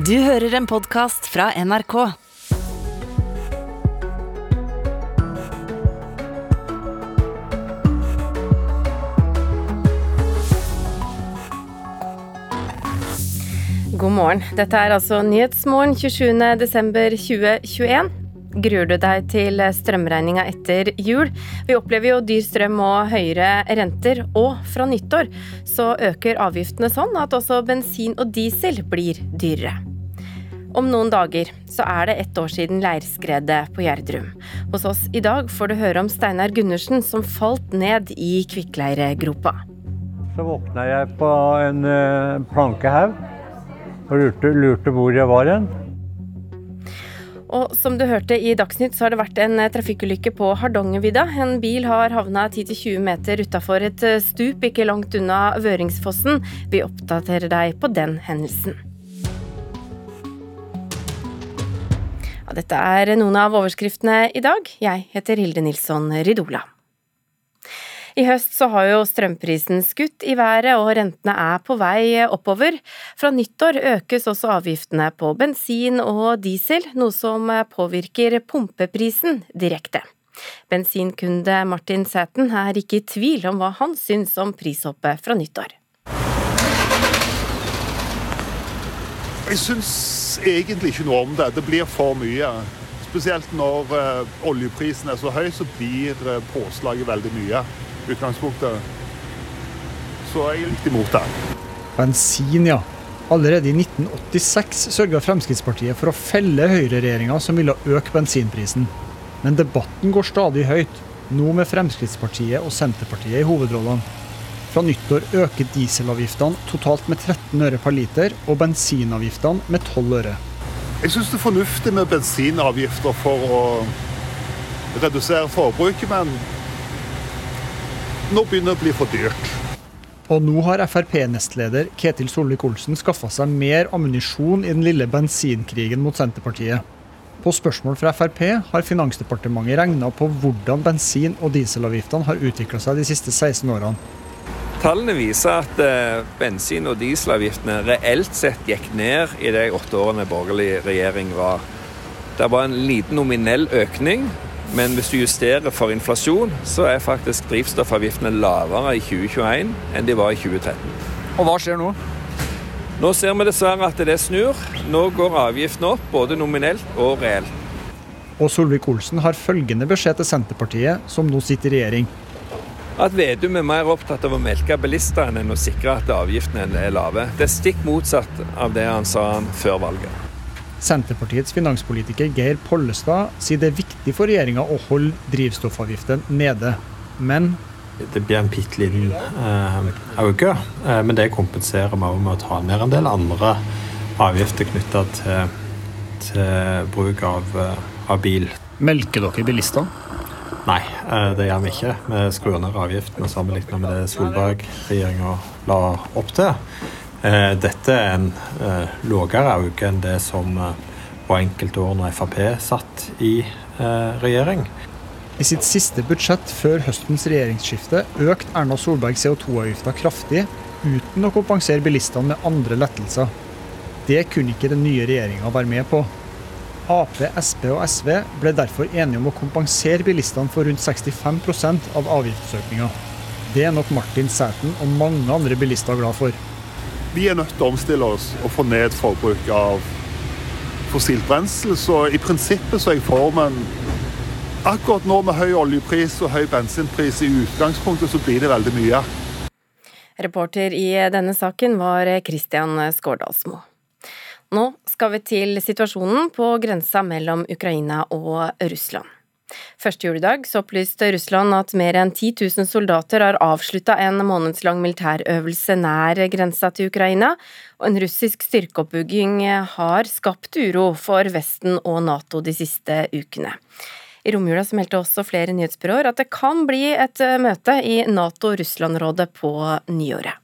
Du hører en podkast fra NRK. God morgen. Dette er altså Nyhetsmorgen 27.12.2021. Gruer du deg til strømregninga etter jul? Vi opplever jo dyr strøm og høyere renter, og fra nyttår så øker avgiftene sånn at også bensin og diesel blir dyrere. Om noen dager så er det ett år siden leirskredet på Gjerdrum. Hos oss i dag får du høre om Steinar Gundersen som falt ned i kvikkleiregropa. Så våkna jeg på en uh, plankehaug og lurte, lurte hvor jeg var hen. Og som du hørte i Dagsnytt, så har det vært en eh, trafikkulykke på Hardangervidda. En bil har havna 10-20 meter utafor et eh, stup ikke langt unna Vøringsfossen. Vi oppdaterer deg på den hendelsen. Dette er noen av overskriftene i dag. Jeg heter Hilde Nilsson Ridola. I høst så har jo strømprisen skutt i været, og rentene er på vei oppover. Fra nyttår økes også avgiftene på bensin og diesel, noe som påvirker pumpeprisen direkte. Bensinkunde Martin Sæten er ikke i tvil om hva han syns om prishoppet fra nyttår. Jeg syns egentlig ikke noe om det. Det blir for mye. Spesielt når uh, oljeprisen er så høy, så blir uh, påslaget veldig mye. Utgangspunktet. Så jeg er litt imot det. Bensin, ja. Allerede i 1986 sørga Fremskrittspartiet for å felle høyreregjeringa som ville øke bensinprisen. Men debatten går stadig høyt, nå med Fremskrittspartiet og Senterpartiet i hovedrollene. Fra nyttår øker dieselavgiftene totalt med 13 øre per liter, og bensinavgiftene med 12 øre. Jeg syns det er fornuftig med bensinavgifter for å redusere forbruket, men nå begynner det å bli for dyrt. Og nå har Frp-nestleder Ketil Solvik-Olsen skaffa seg mer ammunisjon i den lille bensinkrigen mot Senterpartiet. På spørsmål fra Frp har Finansdepartementet regna på hvordan bensin- og dieselavgiftene har utvikla seg de siste 16 årene. Tallene viser at eh, bensin- og dieselavgiftene reelt sett gikk ned i de åtte årene borgerlig regjering var. Det var en liten nominell økning, men hvis du justerer for inflasjon, så er faktisk drivstoffavgiftene lavere i 2021 enn de var i 2013. Og hva skjer nå? Nå ser vi dessverre at det snur. Nå går avgiftene opp, både nominelt og reelt. Og Solvik-Olsen har følgende beskjed til Senterpartiet, som nå sitter i regjering. At Vedum er mer opptatt av å melke bilistene enn å sikre at avgiftene er lave. Det er stikk motsatt av det han sa før valget. Senterpartiets finanspolitiker Geir Pollestad sier det er viktig for regjeringa å holde drivstoffavgiften nede. Men det blir en bitte liten eh, eh, men det kompenserer vi med å ta ned en del andre avgifter knytta til, til, bruk av, eh, av, bil. Melker dere bilistene? Nei, eh, det gjør vi ikke. Vi skrur ned avgiftene sammenlignet med det Solberg-regjeringa la opp til. Eh, dette er en eh, lavere økning enn det som var enkelte år når Frp satt i regjering. I sitt siste budsjett før høstens regjeringsskifte økte Erna Solberg CO2-avgifta kraftig, uten å kompensere bilistene med andre lettelser. Det kunne ikke den nye regjeringa være med på. Ap, Sp og SV ble derfor enige om å kompensere bilistene for rundt 65% av avgiftsøkninga. Det er nok Martin Sæten og mange andre bilister glad for. Vi er nødt til å omstille oss og få ned forbruk av fossilt brensel. Så i prinsippet så er jeg for, men akkurat nå med høy oljepris og høy bensinpris i utgangspunktet, så blir det veldig mye. Reporter i denne saken var Christian Skårdalsmo. Nå skal vi til situasjonen på grensa mellom Ukraina og Russland. Første juledag så opplyste Russland at mer enn 10 000 soldater har avslutta en månedslang militærøvelse nær grensa til Ukraina, og en russisk styrkeoppbygging har skapt uro for Vesten og Nato de siste ukene. I romjula meldte også flere nyhetsbyråer at det kan bli et møte i Nato-Russland-rådet på nyåret.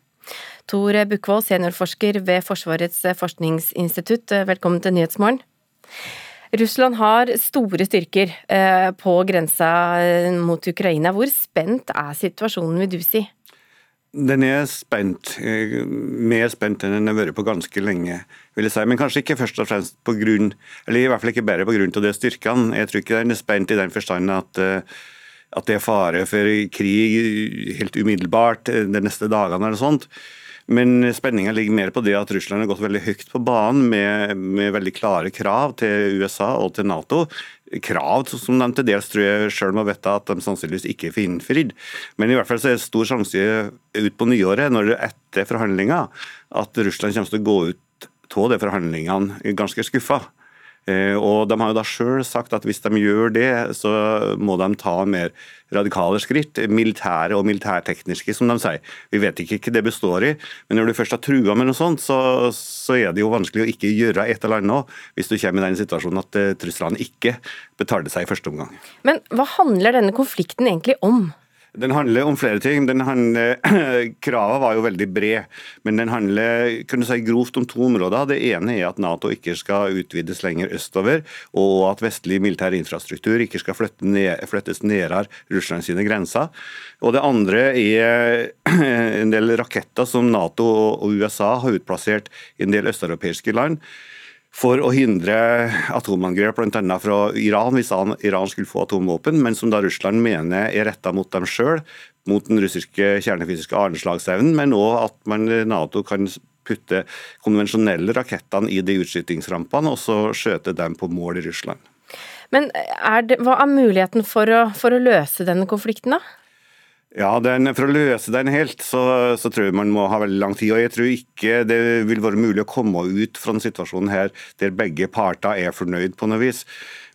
Tor Bukkvold, seniorforsker ved Forsvarets forskningsinstitutt, velkommen til Nyhetsmorgen. Russland har store styrker eh, på grensa eh, mot Ukraina. Hvor spent er situasjonen, vil du si? Den er spent. Eh, mer spent enn den har vært på ganske lenge. vil jeg si. Men kanskje ikke først og fremst på grunn, eller i hvert fall ikke bare på grunn av de styrkene. Jeg tror ikke den er spent i den forstand at, at det er fare for krig helt umiddelbart de neste dagene. eller sånt. Men spenninga ligger mer på det at Russland har gått veldig høyt på banen med, med veldig klare krav til USA og til Nato krav som de til dels tror jeg sjøl må vite at de sannsynligvis ikke får innfridd. Men i hvert fall så er det stor sjanse ut på nyåret, når det er etter forhandlinger, at Russland kommer til å gå ut av de forhandlingene ganske skuffa. Eh, og De har jo da selv sagt at hvis de gjør det, så må de ta mer radikale skritt. Militære og militærtekniske, som de sier. Vi vet ikke hva det består i, men når du først har trua med noe sånt, så, så er det jo vanskelig å ikke gjøre et eller annet hvis du kommer i den situasjonen at uh, truslene ikke betaler seg i første omgang. Men hva handler denne konflikten egentlig om? Den handler om flere ting. Den handler, Kravet var jo veldig bred, men den handler kunne si, grovt om to områder. Det ene er at Nato ikke skal utvides lenger østover, og at vestlig militær infrastruktur ikke skal flytte ned, flyttes nærmere Russland sine grenser. Og Det andre er en del raketter som Nato og USA har utplassert i en del østeuropeiske land for å hindre atomangrep bl.a. fra Iran, hvis Iran skulle få atomvåpen, men som da Russland mener er retta mot dem sjøl, mot den russiske kjernefysiske anslagsevnen, men òg at man, Nato kan putte konvensjonelle rakettene i de utskytingsrampene og så skjøte dem på mål i Russland. Men er det, hva er muligheten for å, for å løse denne konflikten, da? Ja, den, For å løse den helt, så, så, tror jeg man må ha veldig lang tid. og Jeg tror ikke det vil være mulig å komme ut fra den situasjonen her der begge parter er fornøyd på noe vis.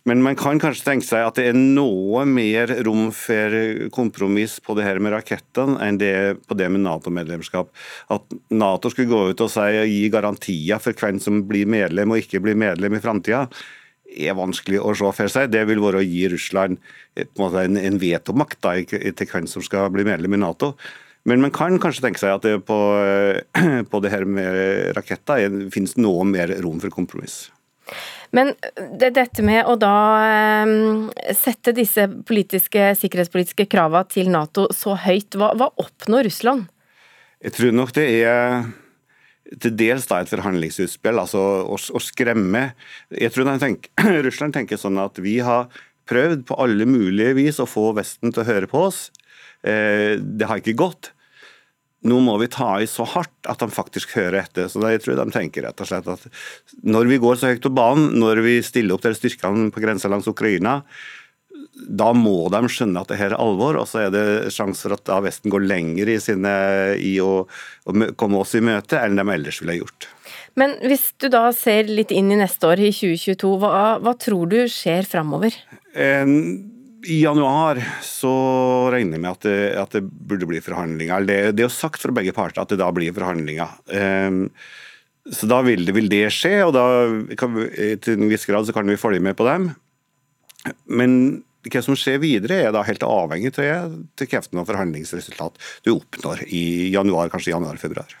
Men man kan kanskje tenke seg at det er noe mer rom for kompromiss på det her med rakettene enn det på det med Nato-medlemskap. At Nato skulle gå ut og si, gi garantier for hvem som blir medlem og ikke blir medlem i framtida er vanskelig å se for seg. Det vil være å gi Russland en, en vetomakt til hvem som skal bli medlem i Nato. Men man kan kanskje tenke seg at det på, på det her med raketter finnes noe mer rom for kompromiss. Men det, dette med å da um, sette disse politiske, sikkerhetspolitiske kravene til Nato så høyt, hva, hva oppnår Russland? Jeg tror nok det er til dels da et forhandlingsutspill, altså å, å skremme. Jeg tror tenker, Russland tenker sånn at vi har prøvd på alle mulige vis å få Vesten til å høre på oss. Eh, det har ikke gått. Nå må vi ta i så hardt at de faktisk hører etter. Så Jeg tror de tenker rett og slett at når vi går så høyt på banen, når vi stiller opp til styrkene på grensa langs Ukraina, da må de skjønne at det her er alvor, og så er det sjanse for at da Vesten går lenger i, sine, i å, å, komme oss i møte enn de ellers ville gjort. Men hvis du da ser litt inn i neste år, i 2022, hva, hva tror du skjer framover? I januar så regner jeg med at det, at det burde bli forhandlinger. Det, det, er jo sagt fra begge parter at det da blir forhandlinger. Um, så da vil det, vil det, skje, og da kan vi, til en viss grad så kan vi følge med på dem. Men hva som skjer videre, er da helt avhengig jeg, til kreften forhandlingsresultat du oppnår i januar, kanskje januar-februar.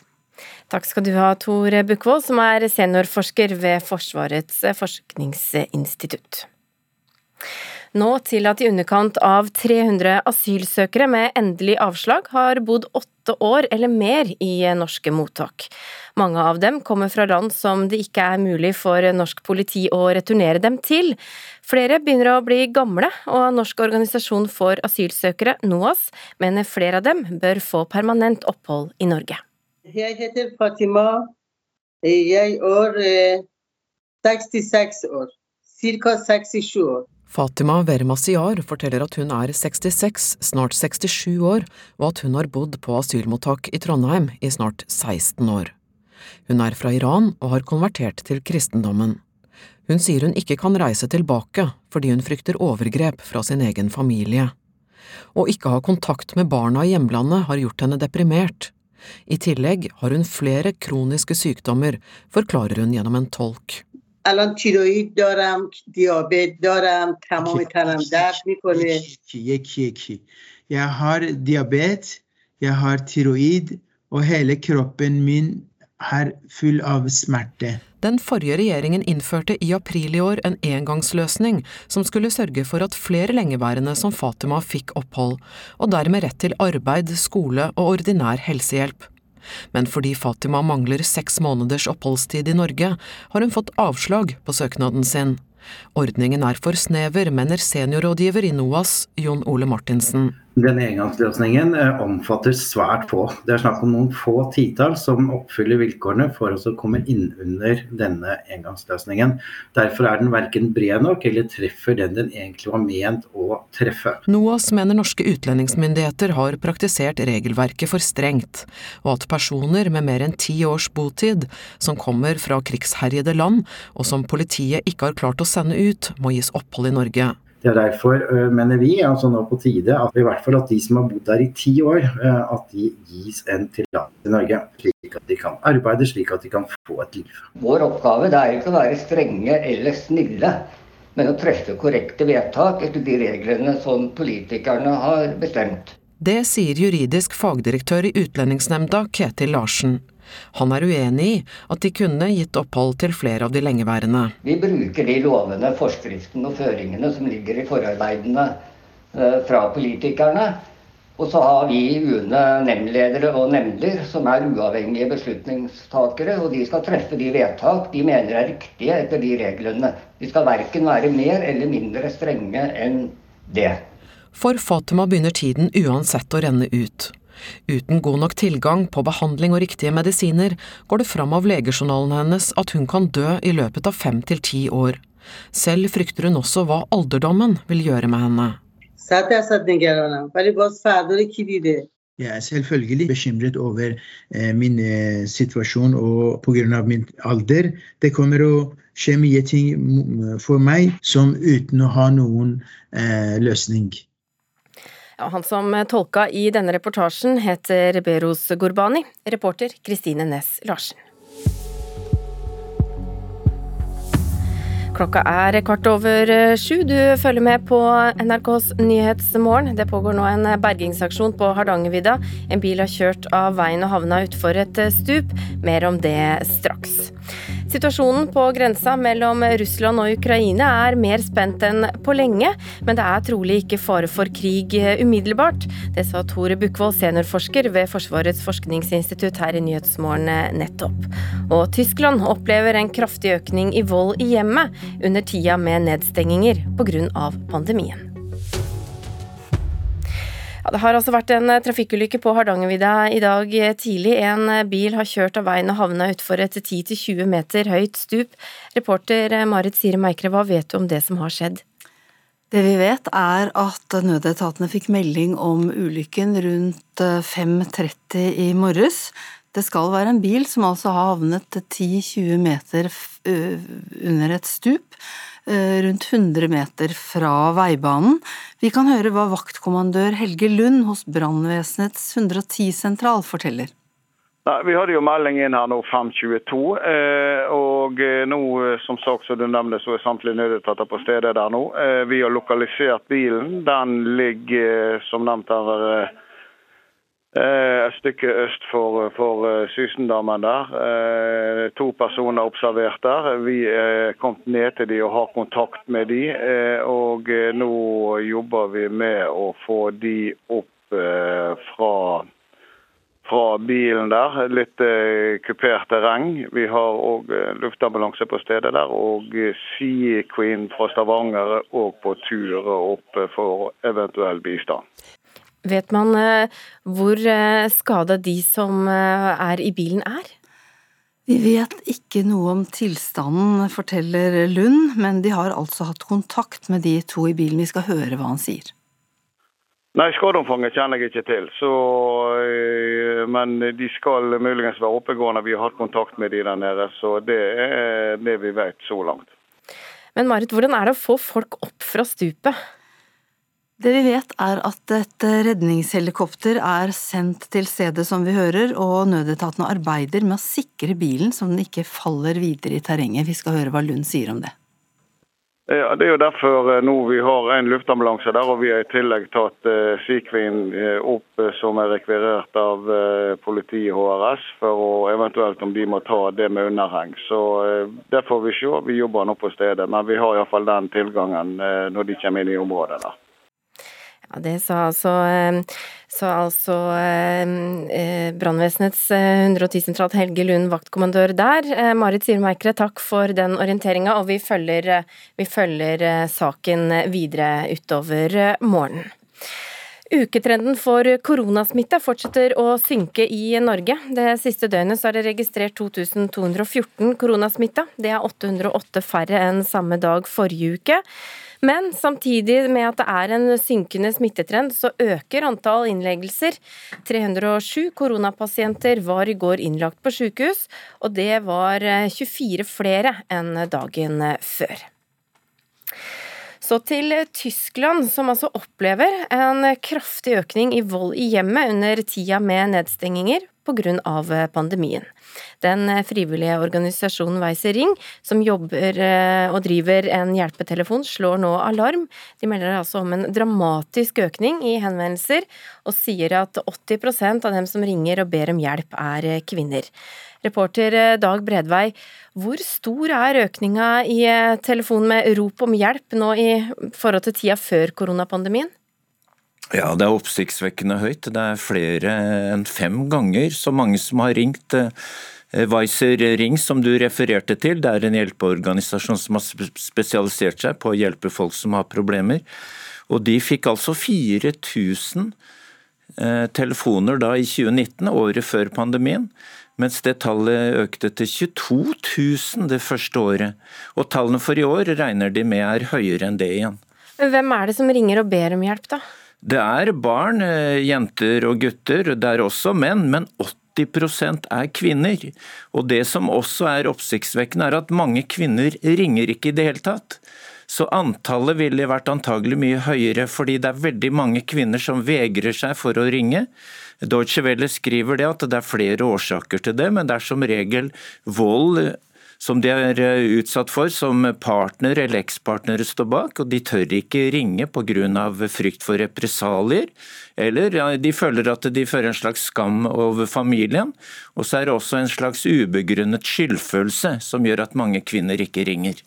Takk skal du ha, Tor Bukkvold, som er seniorforsker ved Forsvarets forskningsinstitutt. Nå til at i underkant av 300 asylsøkere med endelig avslag har bodd åtte år eller mer i norske mottak. Mange av dem kommer fra land som det ikke er mulig for norsk politi å returnere dem til. Flere begynner å bli gamle, og Norsk organisasjon for asylsøkere, NOAS, mener flere av dem bør få permanent opphold i Norge. Jeg heter Fatima. Jeg er 66 år. Ca. 67 år. Fatima Vermasiar forteller at hun er 66, snart 67 år, og at hun har bodd på asylmottak i Trondheim i snart 16 år. Hun er fra Iran og har konvertert til kristendommen. Hun sier hun ikke kan reise tilbake fordi hun frykter overgrep fra sin egen familie. Å ikke ha kontakt med barna i hjemlandet har gjort henne deprimert. I tillegg har hun flere kroniske sykdommer, forklarer hun gjennom en tolk. الان تیروید دارم دیابت دارم تمام تنم درد میکنه یکی یکی Jeg har diabet, jeg har tiroid, og hele kroppen min er full av smerte. Den forrige regjeringen innførte i april i år en engangsløsning som skulle sørge for at flere lengeværende som Fatima fikk opphold, og dermed rett til arbeid, skole og ordinær helsehjelp. Men fordi Fatima mangler seks måneders oppholdstid i Norge, har hun fått avslag på søknaden sin. Ordningen er for snever, mener seniorrådgiver i NOAS, Jon Ole Martinsen. Denne engangsløsningen eh, omfatter svært få. Det er snakk om noen få titall som oppfyller vilkårene for å komme inn under denne engangsløsningen. Derfor er den verken bred nok eller treffer den den egentlig var ment å treffe. NOAS mener norske utlendingsmyndigheter har praktisert regelverket for strengt, og at personer med mer enn ti års botid, som kommer fra krigsherjede land, og som politiet ikke har klart å sende ut, må gis opphold i Norge. Det er derfor, mener vi, altså nå på tide at i hvert fall at de som har bodd der i ti år, at de gis en tillatelse i Norge. Slik at de kan arbeide, slik at de kan få et liv. Vår oppgave er ikke å være strenge eller snille, men å treffe korrekte vedtak etter de reglene som politikerne har bestemt. Det sier juridisk fagdirektør i Utlendingsnemnda, Ketil Larsen. Han er uenig i at de kunne gitt opphold til flere av de lengeværende. Vi bruker de lovene, forskriftene og føringene som ligger i forarbeidene fra politikerne. Og så har vi UNE nemndledere og nemnder som er uavhengige beslutningstakere. Og de skal treffe de vedtak de mener er riktige etter de reglene. De skal verken være mer eller mindre strenge enn det. For Fatima begynner tiden uansett å renne ut. Uten god nok tilgang på behandling og riktige medisiner, går det fram av legejournalen hennes at hun kan dø i løpet av fem til ti år. Selv frykter hun også hva alderdommen vil gjøre med henne. Jeg er selvfølgelig bekymret over eh, min eh, situasjon og pga. min alder. Det kommer å skje mye ting for meg som uten å ha noen eh, løsning. Ja, han som tolka i denne reportasjen heter Beros Gurbani, reporter Kristine Næss Larsen. Klokka er kvart over sju. Du følger med på NRKs Nyhetsmorgen. Det pågår nå en bergingsaksjon på Hardangervidda. En bil har kjørt av veien og havna utfor et stup. Mer om det straks. Situasjonen på grensa mellom Russland og Ukraina er mer spent enn på lenge, men det er trolig ikke fare for krig umiddelbart. Det sa Tore Bukkvold, seniorforsker ved Forsvarets forskningsinstitutt her i Nyhetsmorgen nettopp. Og Tyskland opplever en kraftig økning i vold i hjemmet under tida med nedstenginger pga. pandemien. Ja, det har altså vært en trafikkulykke på Hardangervidda i dag tidlig. En bil har kjørt av veien og havna utfor et 10-20 meter høyt stup. Reporter Marit Sire Meikre, hva vet du om det som har skjedd? Det vi vet er at nødetatene fikk melding om ulykken rundt 5.30 i morges. Det skal være en bil som altså har havnet 10-20 meter under et stup rundt 100 meter fra veibanen. Vi kan høre hva vaktkommandør Helge Lund hos brannvesenets 110-sentral forteller. Nei, Vi hadde jo melding inn her nå 5.22, og nå som sagt som du nevnte, så er samtlige nødetater på stedet der nå. Vi har lokalisert bilen. Den ligger som nevnt her et stykke øst for, for Sysendammen der. To personer observert der. Vi er kommet ned til de og har kontakt med de. Og nå jobber vi med å få de opp fra, fra bilen der. Litt kupert terreng. Vi har òg luftambulanse på stedet der. Og Sea Queen fra Stavanger er òg på tur opp for eventuell bistand. Vet man hvor skada de som er i bilen er? Vi vet ikke noe om tilstanden, forteller Lund, men de har altså hatt kontakt med de to i bilen. Vi skal høre hva han sier. Nei, skadeomfanget kjenner jeg ikke til, så, men de skal muligens være oppegående. Vi har hatt kontakt med de der nede, så det er det vi vet så langt. Men Marit, hvordan er det å få folk opp fra stupet? Det vi vet er at et redningshelikopter er sendt til stedet som vi hører, og nødetatene arbeider med å sikre bilen så den ikke faller videre i terrenget. Vi skal høre hva Lund sier om det. Ja, Det er jo derfor eh, nå vi har en luftambulanse der, og vi har i tillegg tatt uh, Sea Queen uh, opp som er rekvirert av politiet HRS, for å eventuelt om de må ta det med underheng. Så Det får vi se. Vi jobber nå på stedet, men vi har iallfall den tilgangen når de kommer inn i området. der. Ja, Det sa altså, eh, sa altså eh, eh brannvesenets 110-sentral eh, Helge Lund, vaktkommandør der. Eh, Marit Sirmeikere, takk for den orienteringa, og vi følger, vi følger saken videre utover morgenen. Uketrenden for koronasmitte fortsetter å synke i Norge. Det siste døgnet er det registrert 2214 koronasmitta. Det er 808 færre enn samme dag forrige uke. Men samtidig med at det er en synkende smittetrend, så øker antall innleggelser. 307 koronapasienter var i går innlagt på sykehus, og det var 24 flere enn dagen før. Så til Tyskland, som altså opplever en kraftig økning i vold i hjemmet under tida med nedstenginger pga. pandemien. Den frivillige organisasjonen Weiser Ring, som jobber eh, og driver en hjelpetelefon, slår nå alarm. De melder altså om en dramatisk økning i henvendelser, og sier at 80% av dem som ringer og ber om hjelp, er kvinner. Reporter eh, Dag Bredvei, hvor stor er økninga i telefonen med rop om hjelp nå i forhold til tida før koronapandemien? Ja, det er oppsiktsvekkende høyt. Det er flere enn fem ganger så mange som har ringt. Weiser Ring, som du refererte til, det er en hjelpeorganisasjon som har spesialisert seg på å hjelpe folk som har problemer. Og de fikk altså 4000 eh, telefoner da i 2019, året før pandemien. Mens det tallet økte til 22 000 det første året. Og tallene for i år regner de med er høyere enn det igjen. Hvem er det som ringer og ber om hjelp, da? Det er barn, eh, jenter og gutter, det er også menn, men 80% er kvinner. Og det som også er oppsiktsvekkende, er at mange kvinner ringer ikke i det hele tatt. Så antallet ville vært antagelig mye høyere, fordi det er veldig mange kvinner som vegrer seg for å ringe. Deutsche Welle skriver det at det er flere årsaker til det, men det er som regel vold som de er eh, utsatt for, som partner eller ekspartnere står bak. og De tør ikke ringe pga. frykt for represalier. Eller ja, de føler at de fører en slags skam over familien. Og så er det også en slags ubegrunnet skyldfølelse som gjør at mange kvinner ikke ringer.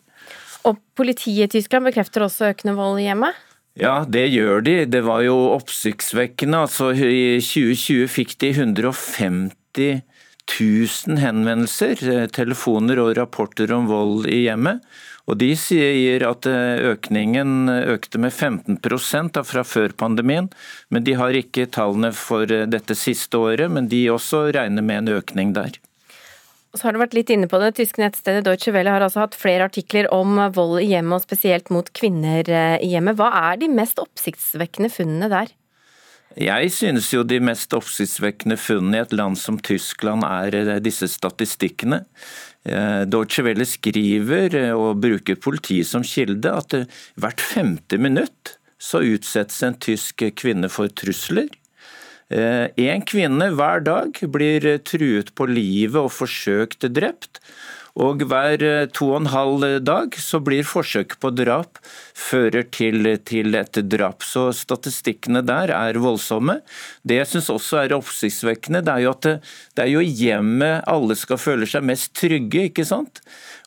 Og Politiet i Tyskland bekrefter også økende vold i hjemmet? Ja, det gjør de. Det var jo oppsiktsvekkende. Altså, I 2020 fikk de 150 1000 henvendelser, eh, telefoner og rapporter om vold i hjemmet. Og De sier at eh, økningen økte med 15% fra før pandemien. Men de har ikke tallene for eh, dette siste året, men de også regner med en økning der. Så har du vært litt inne på det. Tyske nettstedet Deutsche Welle har altså hatt flere artikler om vold i hjemmet, og spesielt mot kvinner i hjemmet. Hva er de mest oppsiktsvekkende funnene der? Jeg synes jo de mest oppsiktsvekkende funnene i et land som Tyskland er eh, disse statistikkene. Eh, Deutsche Welle skriver eh, og bruker politiet som kilde at hvert femte minutt så utsettes en tysk kvinne for trusler. En kvinne hver dag blir truet på livet og forsøkt drept. Og hver eh, to og en halv dag så blir forsøk på drap fører til, til et drap. Så statistikkene der er voldsomme. Det jeg syns også er oppsiktsvekkende, det er jo at det, det er jo hjemmet alle skal føle seg mest trygge, ikke sant?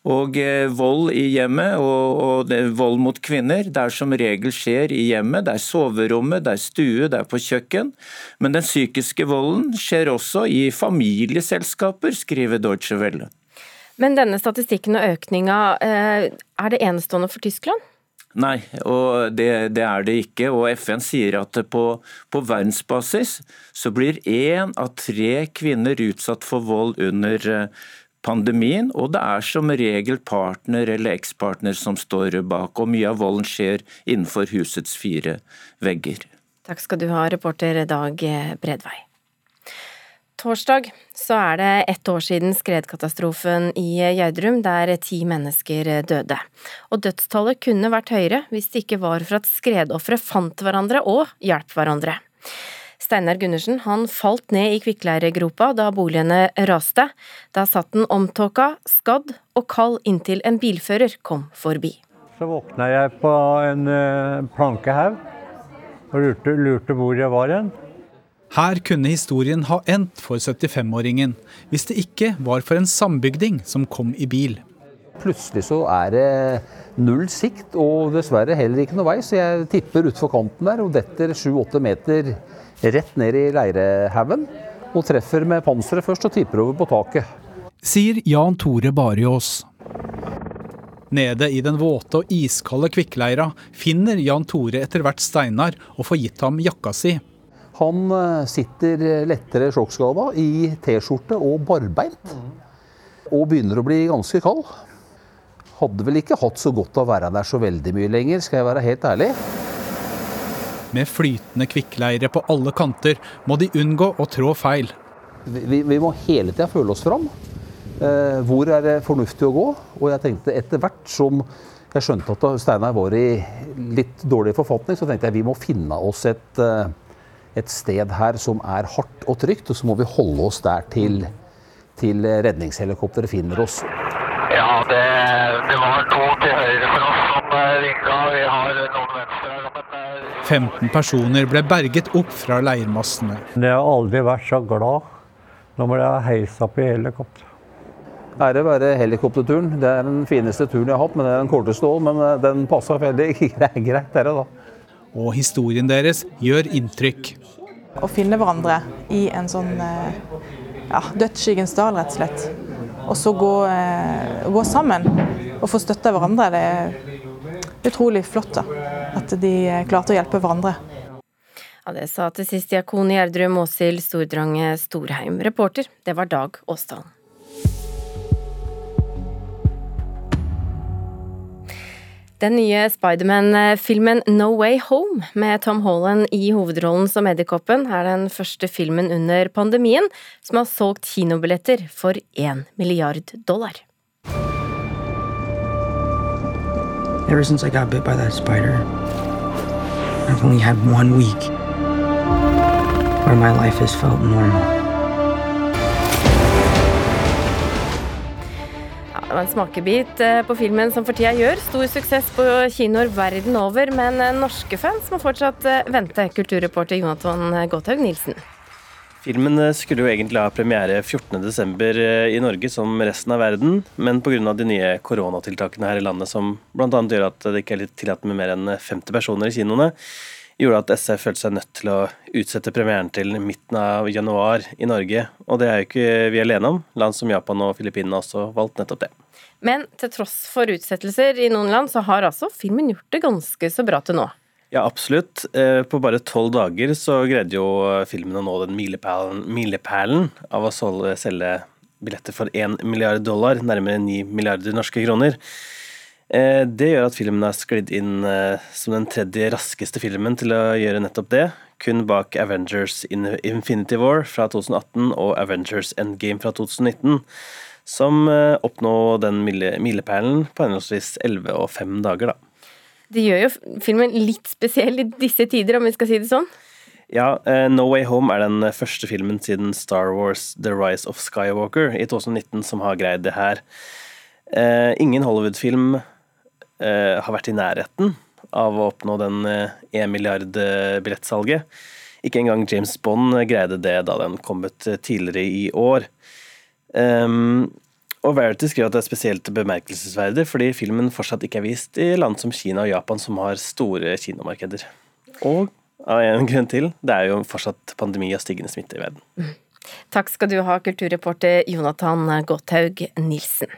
Og eh, vold i hjemmet og, og vold mot kvinner, det er som regel skjer i hjemmet. Det er soverommet, det er stue, det er på kjøkken. Men den psykiske volden skjer også i familieselskaper, skriver Deutsche Welle. Men denne statistikken og økninga, eh, er det enestående for Tyskland? Nei, og det, det, er det ikke. Og FN sier at på, på verdensbasis så blir én av tre kvinner utsatt for vold under eh, pandemien, og det er som regel partner eller ekspartner som står bak. Og mye av volden skjer innenfor husets fire vegger. Takk skal du ha, reporter Dag Bredvei. Torsdag så er det ett år siden skredkatastrofen i Gjerdrum, der ti mennesker døde. Og dødstallet kunne vært høyere hvis det ikke var for at skredofre fant hverandre og hjalp hverandre. Steinar Gundersen han falt ned i kvikkleiregropa da boligene raste. Da satt den omtåka, skadd og kald inntil en bilfører kom forbi. Så våkna jeg på en eh, plankehaug og lurte, lurte hvor jeg var hen. Her kunne historien ha endt for 75-åringen, hvis det ikke var for en sambygding som kom i bil. Plutselig så er det null sikt, og dessverre heller ikke noe vei, så jeg tipper utfor kanten der og detter 7-8 meter rett ned i leirehaugen. Og treffer med panseret først og tipper over på taket. Sier Jan Tore Bariås. Nede i den våte og iskalde kvikkleira finner Jan Tore etter hvert Steinar og får gitt ham jakka si. Han eh, sitter lettere sjokkskada i T-skjorte og barbeint. Og begynner å bli ganske kald. Hadde vel ikke hatt så godt av å være der så veldig mye lenger, skal jeg være helt ærlig. Med flytende kvikkleire på alle kanter må de unngå å trå feil. Vi, vi må hele tida føle oss fram. Eh, hvor er det fornuftig å gå? Og jeg tenkte etter hvert som jeg skjønte at Steinar var i litt dårlig forfatning, så tenkte jeg vi må finne oss et, eh, et sted her som er hardt og trygt, og så må vi holde oss der til, til redningshelikopteret finner oss. Ja, det, det, var to til høyre for oss som ringa. Vi har noen venstre her. 15 personer ble berget opp fra leirmassene. Jeg har aldri vært så glad når jeg er heist opp i helikopter. Ære være helikopterturen. Det er den fineste turen jeg har hatt, men det er den korteste òg. Men eh, den passa veldig greit, dere, da. Og historien deres gjør inntrykk. Å finne hverandre i en sånn eh, ja, dødsskyggens dal, rett og slett. Og så gå, eh, gå sammen og få støtte hverandre. Det er utrolig flott da, at de klarte å hjelpe hverandre. Ja, Det sa til sist diakon i Gjerdrum Åshild Stordrange Storheim. Reporter, det var Dag Åsdalen. Den nye Spiderman-filmen No Way Home, med Tom Holland i hovedrollen som Edderkoppen, er den første filmen under pandemien som har solgt kinobilletter for én milliard dollar. Ever since I got bit by that spider, I've only had one week where my life has felt normal. Det var en smakebit eh, på filmen som for tida gjør stor suksess på kinoer verden over, men eh, norske fans må fortsatt eh, vente. Kulturreporter Jonathan Gotthaug Nilsen. Filmen skulle jo egentlig ha premiere 14.12. i Norge som resten av verden, men pga. de nye koronatiltakene her i landet som bl.a. gjør at det ikke er tillatt med mer enn 50 personer i kinoene, gjorde at SF følte seg nødt til å utsette premieren til midten av januar i Norge. Og det er jo ikke vi alene om. Land som Japan og Filippinene har også valgt nettopp det. Men til tross for utsettelser i noen land, så har altså filmen gjort det ganske så bra til nå. Ja, absolutt. Eh, på bare tolv dager så greide jo filmen å nå den milepælen, milepælen av å selge billetter for én milliard dollar, nærmere ni milliarder norske kroner. Eh, det gjør at filmen har sklidd inn eh, som den tredje raskeste filmen til å gjøre nettopp det, kun bak Avengers Infinity War fra 2018 og Avengers Endgame fra 2019, som oppnå oppnår den milepælen på henholdsvis 11 og 5 dager, da. Det gjør jo filmen litt spesiell i disse tider, om vi skal si det sånn? Ja, No Way Home er den første filmen siden Star Wars The Rise of Skywalker i 2019 som har greid det her. Ingen Hollywood-film Eh, har vært i nærheten av å oppnå den 1 eh, milliard eh. Ikke engang James Bond greide det da den kom ut tidligere i år. Um, og Verity skriver at det er spesielt bemerkelsesverdig fordi filmen fortsatt ikke er vist i land som Kina og Japan, som har store kinomarkeder. Og av en grunn til, det er jo fortsatt pandemi og stigende smitte i verden. Takk skal du ha, kulturreporter Jonathan Gotthaug Nilsen.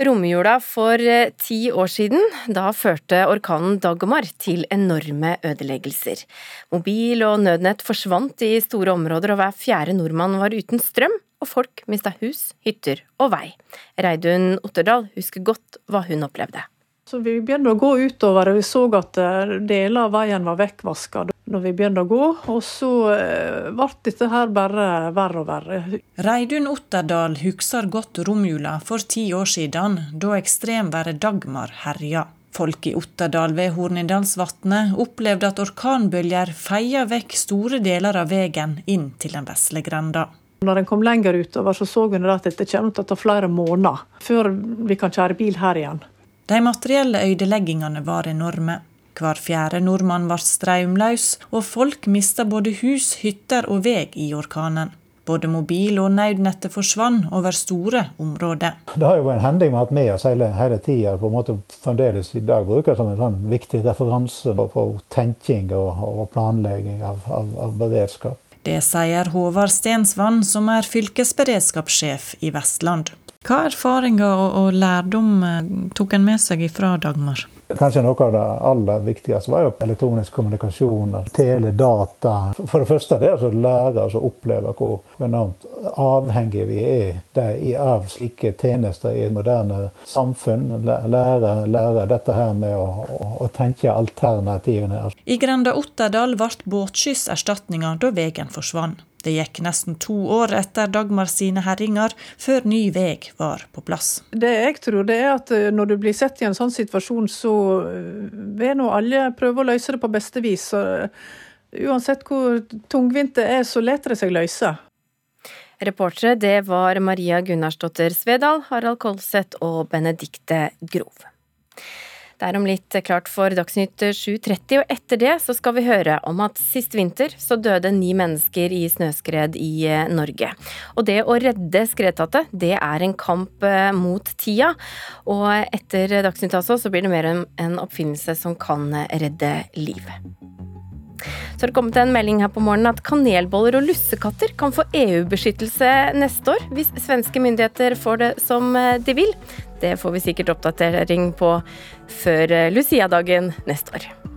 Romjula for eh, ti år siden, da førte orkanen Dagmar til enorme ødeleggelser. Mobil og nødnett forsvant i store områder, og hver fjerde nordmann var uten strøm, og folk mista hus, hytter og vei. Reidun Otterdal husker godt hva hun opplevde. Så vi begynte å gå utover, og vi så at eh, deler av veien var vekkvaska når vi begynte å gå. Og så eh, ble dette her bare verre og verre. Reidun Otterdal husker godt romjula for ti år siden, da ekstremværet Dagmar herja. Folk i Otterdal ved Hornindalsvatnet opplevde at orkanbølger feia vekk store deler av veien inn til den vesle grenda. Når en kom lenger utover, så så hun at dette kommer til å ta flere måneder før vi kan kjøre bil her igjen. De materielle ødeleggingene var enorme. Hver fjerde nordmann ble strømløs, og folk mista både hus, hytter og vei i orkanen. Både mobil- og nødnettet forsvant over store områder. Det har jo vært en hending vi har hatt med oss hele, hele tida, på en måte fremdeles i dag bruker som en sånn viktig referanse på tenking og, og planlegging av, av, av beredskap. Det sier Håvard Stensvann, som er fylkesberedskapssjef i Vestland. Hva erfaringer og, og lærdom eh, tok en med seg fra Dagmar? Kanskje noe av det aller viktigste var jo elektronisk kommunikasjon, teledata. For det første det er å lære oss å oppleve hvor enormt avhengige vi er av slike tjenester i et moderne samfunn. Lære, lære dette her med å, å, å tenke alternativene. I Grenda Otterdal ble båtskyss erstatninga da veien forsvant. Det gikk nesten to år etter Dagmar sine herringer før ny vei var på plass. Det jeg tror det er at eh, når du blir sett i en sånn situasjon, så eh, vil nå alle prøve å løse det på beste vis. Så eh, uansett hvor tungvint det er, så lar det seg løse. Reportere det var Maria Gunnarsdottir Svedal, Harald Kolseth og Benedikte Grov. Det er om litt klart for Dagsnytt 7.30, og etter det så skal vi høre om at sist vinter så døde ni mennesker i snøskred i eh, Norge. Og det å redde skredtatte, det er en kamp eh, mot tida. Og etter Dagsnytt altså, så blir det mer en oppfinnelse som kan redde liv. Så har det kommet en melding her på morgenen at kanelboller og lussekatter kan få EU-beskyttelse neste år, hvis svenske myndigheter får det som eh, de vil. Det får vi sikkert oppdatering på før eh, Lucia-dagen neste år.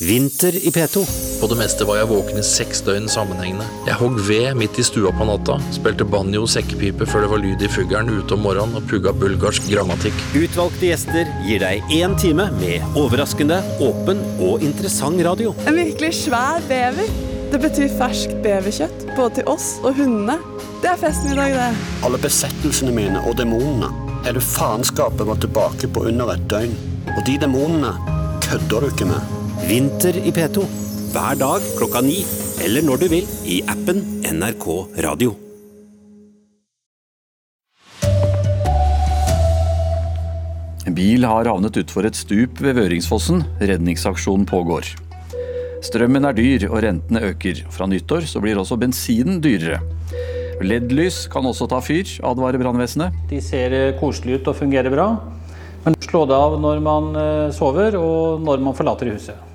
Vinter i P2. På det meste var jeg våken i seks døgn sammenhengende. Jeg hogg ved midt i stua på natta, spilte banjo og sekkepipe før det var lyd i fuglen ute om morgenen og pugga bulgarsk grammatikk. Utvalgte gjester gir deg én time med overraskende, åpen og interessant radio. En virkelig svær bever. Det betyr ferskt beverkjøtt, både til oss og hundene. Det er festen i dag, det. Alle besettelsene mine og demonene. Hele faenskapet var tilbake på under et døgn. Og de demonene kødder du ikke med. Vinter i P2. Hver dag klokka ni, eller når du vil, i appen NRK Radio. En bil har havnet utfor et stup ved Vøringsfossen. Redningsaksjonen pågår. Strømmen er dyr, og rentene øker. Fra nyttår så blir også bensinen dyrere. LED-lys kan også ta fyr, advarer brannvesenet. De ser koselige ut og fungerer bra, men slå det av når man eh, sover og når man forlater huset.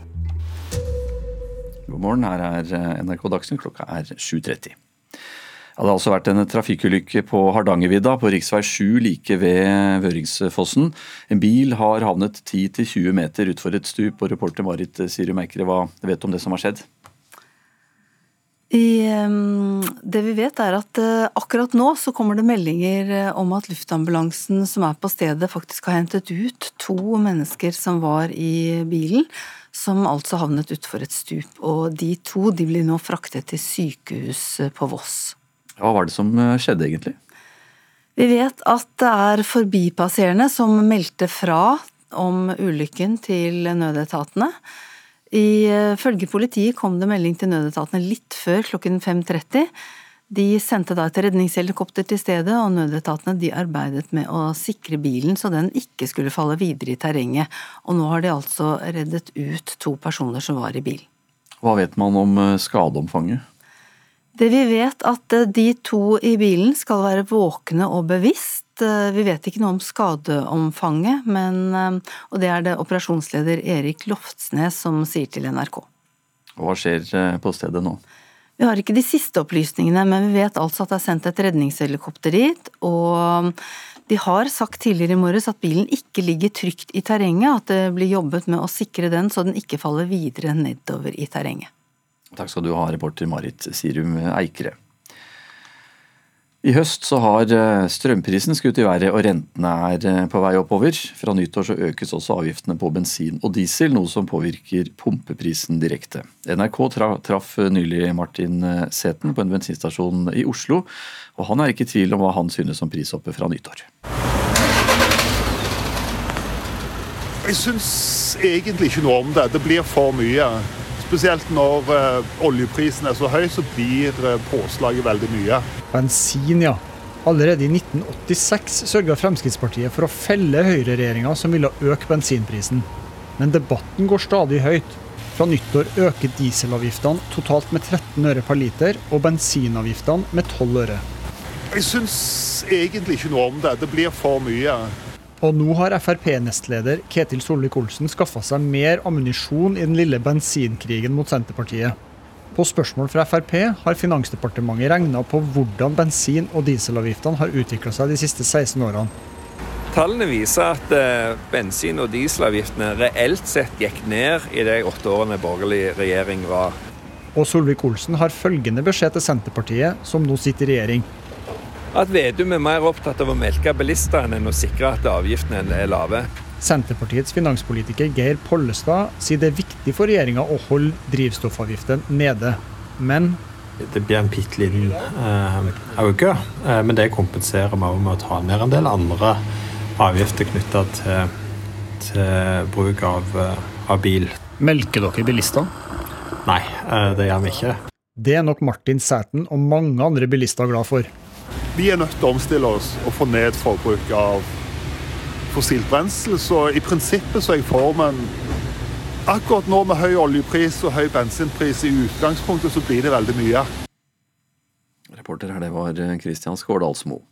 God morgen, her er eh, NRK Dagsnytt, klokka er 7.30. Ja, det har altså vært en trafikkulykke på Hardangervidda, på rv. 7 like ved Vøringsfossen. En bil har havnet 10-20 meter utfor et stup, og reporter Marit Sirum Eikre, hva vet du om det som har skjedd? I, det vi vet er at uh, akkurat nå så kommer det meldinger uh, om at luftambulansen som er på stedet faktisk har hentet ut to mennesker som var i bilen, som altså havnet utfor et stup. Og de to de blir nå fraktet til sykehus på Voss. Hva var det som skjedde egentlig? Vi vet at det er forbipasserende som meldte fra om ulykken til nødetatene. Ifølge politiet kom det melding til nødetatene litt før klokken 5.30. De sendte da et redningshelikopter til stedet, og nødetatene de arbeidet med å sikre bilen så den ikke skulle falle videre i terrenget. Og nå har de altså reddet ut to personer som var i bilen. Hva vet man om skadeomfanget? Det vi vet at de to i bilen skal være våkne og bevisst. Vi vet ikke noe om skadeomfanget, men, og det er det operasjonsleder Erik Loftsnes som sier til NRK. Hva skjer på stedet nå? Vi har ikke de siste opplysningene, men vi vet altså at det er sendt et redningshelikopter dit. Og de har sagt tidligere i morges at bilen ikke ligger trygt i terrenget, at det blir jobbet med å sikre den så den ikke faller videre nedover i terrenget. Takk skal du ha, reporter Marit Sirum Eikere. I høst så har strømprisen skutt i været og rentene er på vei oppover. Fra nyttår så økes også avgiftene på bensin og diesel, noe som påvirker pumpeprisen direkte. NRK traff nylig Martin Sæten på en bensinstasjon i Oslo, og han er ikke i tvil om hva han synes om prishoppet fra nyttår. Jeg syns egentlig ikke noe om det. Det blir for mye. Spesielt når oljeprisen er så høy, så blir påslaget veldig mye. Bensin, ja. Allerede i 1986 sørga Fremskrittspartiet for å felle høyreregjeringa som ville øke bensinprisen. Men debatten går stadig høyt. Fra nyttår øker dieselavgiftene totalt med 13 øre per liter, og bensinavgiftene med 12 øre. Jeg syns egentlig ikke noe om det. Det blir for mye. Og nå har Frp-nestleder Ketil Solvik-Olsen skaffa seg mer ammunisjon i den lille bensinkrigen mot Senterpartiet. På spørsmål fra Frp har Finansdepartementet regna på hvordan bensin- og dieselavgiftene har utvikla seg de siste 16 årene. Tallene viser at eh, bensin- og dieselavgiftene reelt sett gikk ned i de åtte årene borgerlig regjering var. Og Solvik-Olsen har følgende beskjed til Senterpartiet, som nå sitter i regjering. At Vedum er mer opptatt av å melke bilistene enn å sikre at avgiftene er lave. Senterpartiets finanspolitiker Geir Pollestad sier det er viktig for regjeringa å holde drivstoffavgiften nede. Men det blir en bitte liten eh, økning, eh, men det kompenserer vi med å ta ned en del andre avgifter knytta til, til, bruk av, eh, av, bil. Melker dere bilister? Nei, eh, det gjør vi ikke. Det er nok Martin Sæten og mange andre bilister glad for. Vi er nødt til å omstille oss og få ned forbruk av fossilt brensel. Så i prinsippet så er jeg for, men akkurat nå med høy oljepris og høy bensinpris i utgangspunktet, så blir det veldig mye. Reporter her, det var Kristian Skårdalsmo.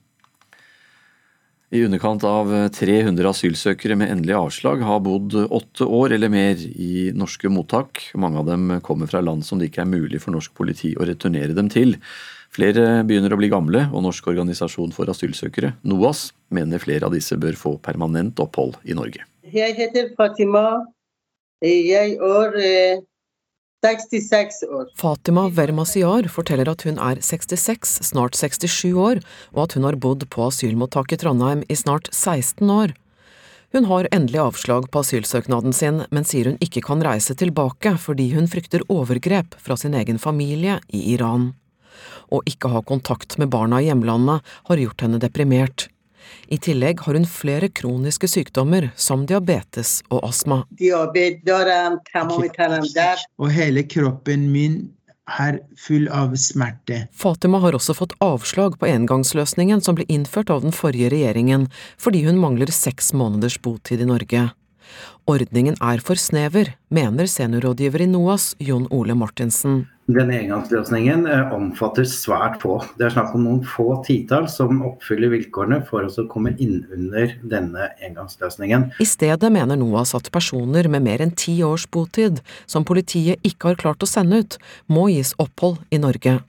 I underkant av 300 asylsøkere med endelig avslag har bodd åtte år eller mer i norske mottak. Mange av dem kommer fra land som det ikke er mulig for norsk politi å returnere dem til. Flere begynner å bli gamle, og Norsk organisasjon for asylsøkere, NOAS, mener flere av disse bør få permanent opphold i Norge. Jeg heter Fatima. Jeg er 66 år. Fatima Vermasiar forteller at hun er 66, snart 67 år, og at hun har bodd på asylmottak i Trondheim i snart 16 år. Hun har endelig avslag på asylsøknaden sin, men sier hun ikke kan reise tilbake fordi hun frykter overgrep fra sin egen familie i Iran. Å ikke ha kontakt med barna i hjemlandet har gjort henne deprimert. I tillegg har hun flere kroniske sykdommer, som diabetes og astma. Og hele kroppen min er full av smerte. Fatima har også fått avslag på engangsløsningen som ble innført av den forrige regjeringen, fordi hun mangler seks måneders botid i Norge. Ordningen er for snever, mener seniorrådgiver i NOAS Jon Ole Martinsen. Denne engangsløsningen eh, omfatter svært få. Det er snakk om noen få titall som oppfyller vilkårene for å komme inn under denne engangsløsningen. I stedet mener NOAS at personer med mer enn ti års botid, som politiet ikke har klart å sende ut, må gis opphold i Norge.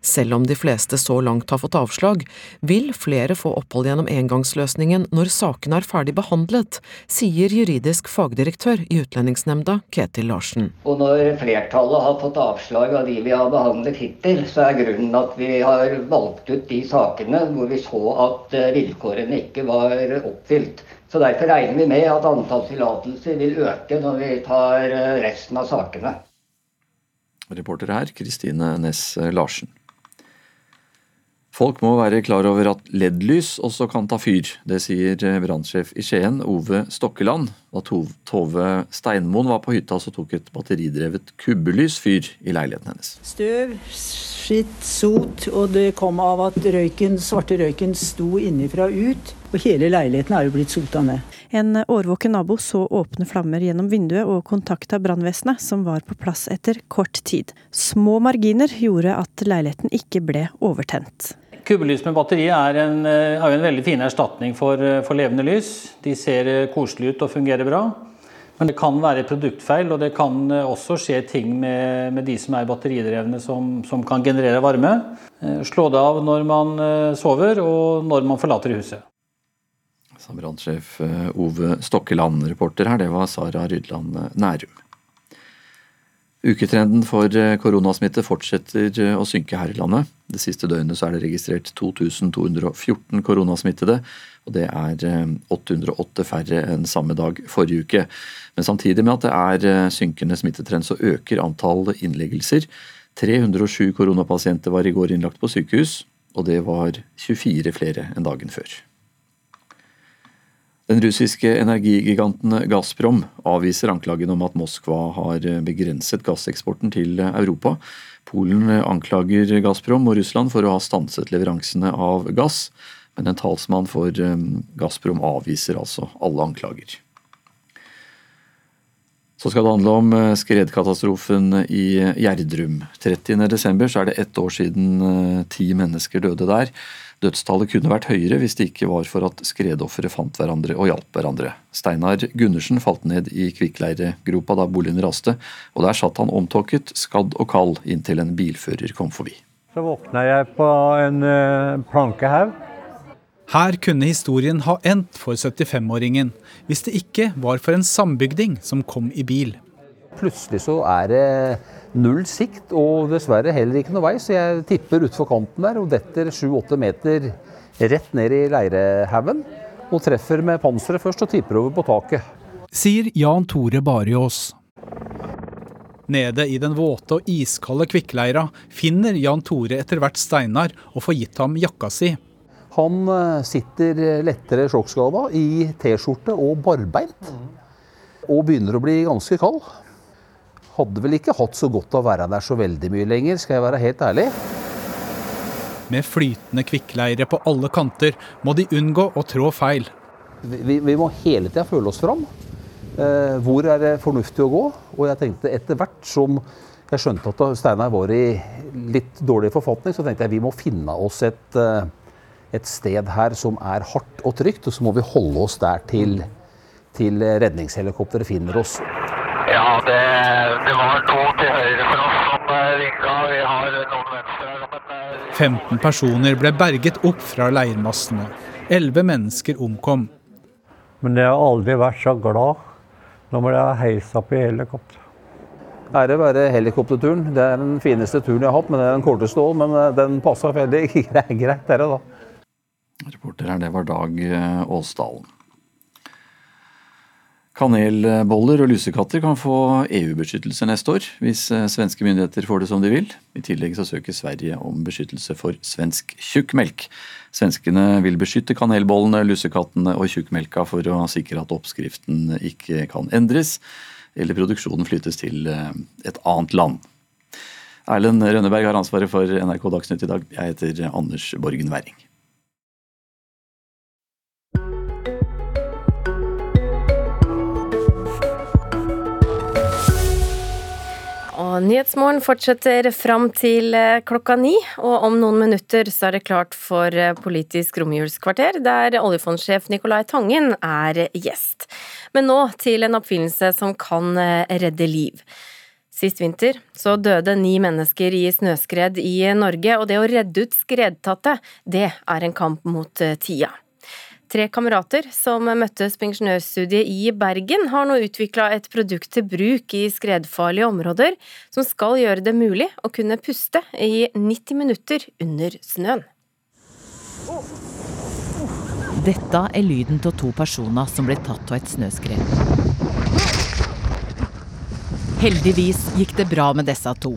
Selv om de fleste så langt har fått avslag, vil flere få opphold gjennom engangsløsningen når sakene er ferdig behandlet, sier juridisk fagdirektør i Utlendingsnemnda, Ketil Larsen. Og når flertallet har fått avslag av de vi har behandlet hittil, så er grunnen at vi har valgt ut de sakene hvor vi så at eh, vilkårene ikke var oppfylt. Så Derfor regner vi med at antall tillatelser vil øke når vi tar eh, resten av sakene. Reporter her, Kristine Næss Larsen. Folk må være klar over at LED-lys også kan ta fyr. Det sier brannsjef i Skien, Ove Stokkeland. Da Tove Steinmoen var på hytta, så tok et batteridrevet kubbelys fyr i leiligheten hennes. Støv, skitt, sot, og det kom av at røyken, svarte røyken sto innifra ut. Og hele leiligheten er jo blitt sota ned. En årvåken nabo så åpne flammer gjennom vinduet og kontakta brannvesenet, som var på plass etter kort tid. Små marginer gjorde at leiligheten ikke ble overtent. Kubbelys med batteri er, en, er jo en veldig fin erstatning for, for, levende lys. De ser koselige ut og fungerer bra. Men det kan være produktfeil, og det kan også skje ting med, med de som er batteridrevne som, som, kan generere varme. Slå det av når man sover og når man forlater huset. Sa brannsjef eh, Ove Stokkeland. Reporter her, det var Sara Rydland eh, Nærum. Uketrenden for eh, koronasmitte fortsetter å synke her i landet. Det siste døgnet er det registrert 2214 koronasmittede, og det er 808 færre enn samme dag forrige uke. Men samtidig med at det er synkende smittetrend, så øker antall innleggelser. 307 koronapasienter var i går innlagt på sykehus, og det var 24 flere enn dagen før. Den russiske energigiganten Gazprom avviser anklagen om at Moskva har begrenset gasseksporten til Europa. Polen anklager Gazprom og Russland for å ha stanset leveransene av gass, men en talsmann for Gazprom avviser altså alle anklager. Så skal det handle om skredkatastrofen i Gjerdrum. 30.12. er det ett år siden ti mennesker døde der. Dødstallet kunne vært høyere hvis det ikke var for at skredofre fant hverandre og hjalp hverandre. Steinar Gundersen falt ned i kvikkleiregropa da boligen raste, og der satt han omtåket, skadd og kald inntil en bilfører kom forbi. Så våkna jeg på en plankehaug. Her kunne historien ha endt for 75-åringen, hvis det ikke var for en sambygding som kom i bil. Plutselig så er det null sikt og dessverre heller ikke noe vei, så jeg tipper utfor kanten der og detter sju-åtte meter rett ned i leirehaugen. Og treffer med panseret først og tipper over på taket. Sier Jan Tore Bariås. Nede i den våte og iskalde kvikkleira finner Jan Tore etter hvert Steinar og får gitt ham jakka si. Han sitter lettere sjokkskada i T-skjorte og barbeint. Og begynner å bli ganske kald hadde vel ikke hatt så godt av å være der så veldig mye lenger, skal jeg være helt ærlig. Med flytende kvikkleire på alle kanter må de unngå å trå feil. Vi, vi må hele tida føle oss fram. Eh, hvor er det fornuftig å gå? Og jeg tenkte etter hvert som jeg skjønte at Steinar var i litt dårlig forfatning, så tenkte jeg vi må finne oss et, et sted her som er hardt og trygt, og så må vi holde oss der til, til redningshelikopteret finner oss. Ja, det, det, var to til høyre for oss som ringa. Vi har noen venstre. 15 personer ble berget opp fra leirmassene. Elleve mennesker omkom. Men jeg har aldri vært så glad når man er heisa opp i helikopter. Ære være helikopterturen. Det er den fineste turen jeg har hatt, men det er den korteste òg. Men den passa veldig greit, dere, da. Reporter her, det var Dag Åsdalen. Kanelboller og lusekatter kan få EU-beskyttelse neste år, hvis svenske myndigheter får det som de vil. I tillegg så søker Sverige om beskyttelse for svensk tjukkmelk. Svenskene vil beskytte kanelbollene, lussekattene og tjukkmelka for å sikre at oppskriften ikke kan endres, eller produksjonen flyttes til et annet land. Erlend Rønneberg har ansvaret for NRK Dagsnytt i dag. Jeg heter Anders Borgen Werring. Og Nyhetsmorgen fortsetter fram til klokka ni, og om noen minutter så er det klart for Politisk romjulskvarter, der oljefondsjef Nicolai Tangen er gjest. Men nå til en oppfinnelse som kan redde liv. Sist vinter så døde ni mennesker i snøskred i Norge, og det å redde ut skredtatte, det er en kamp mot tida. Tre kamerater som møttes på ingeniørstudiet i Bergen, har nå utvikla et produkt til bruk i skredfarlige områder, som skal gjøre det mulig å kunne puste i 90 minutter under snøen. Dette er lyden av to personer som ble tatt av et snøskred. Heldigvis gikk det bra med disse to.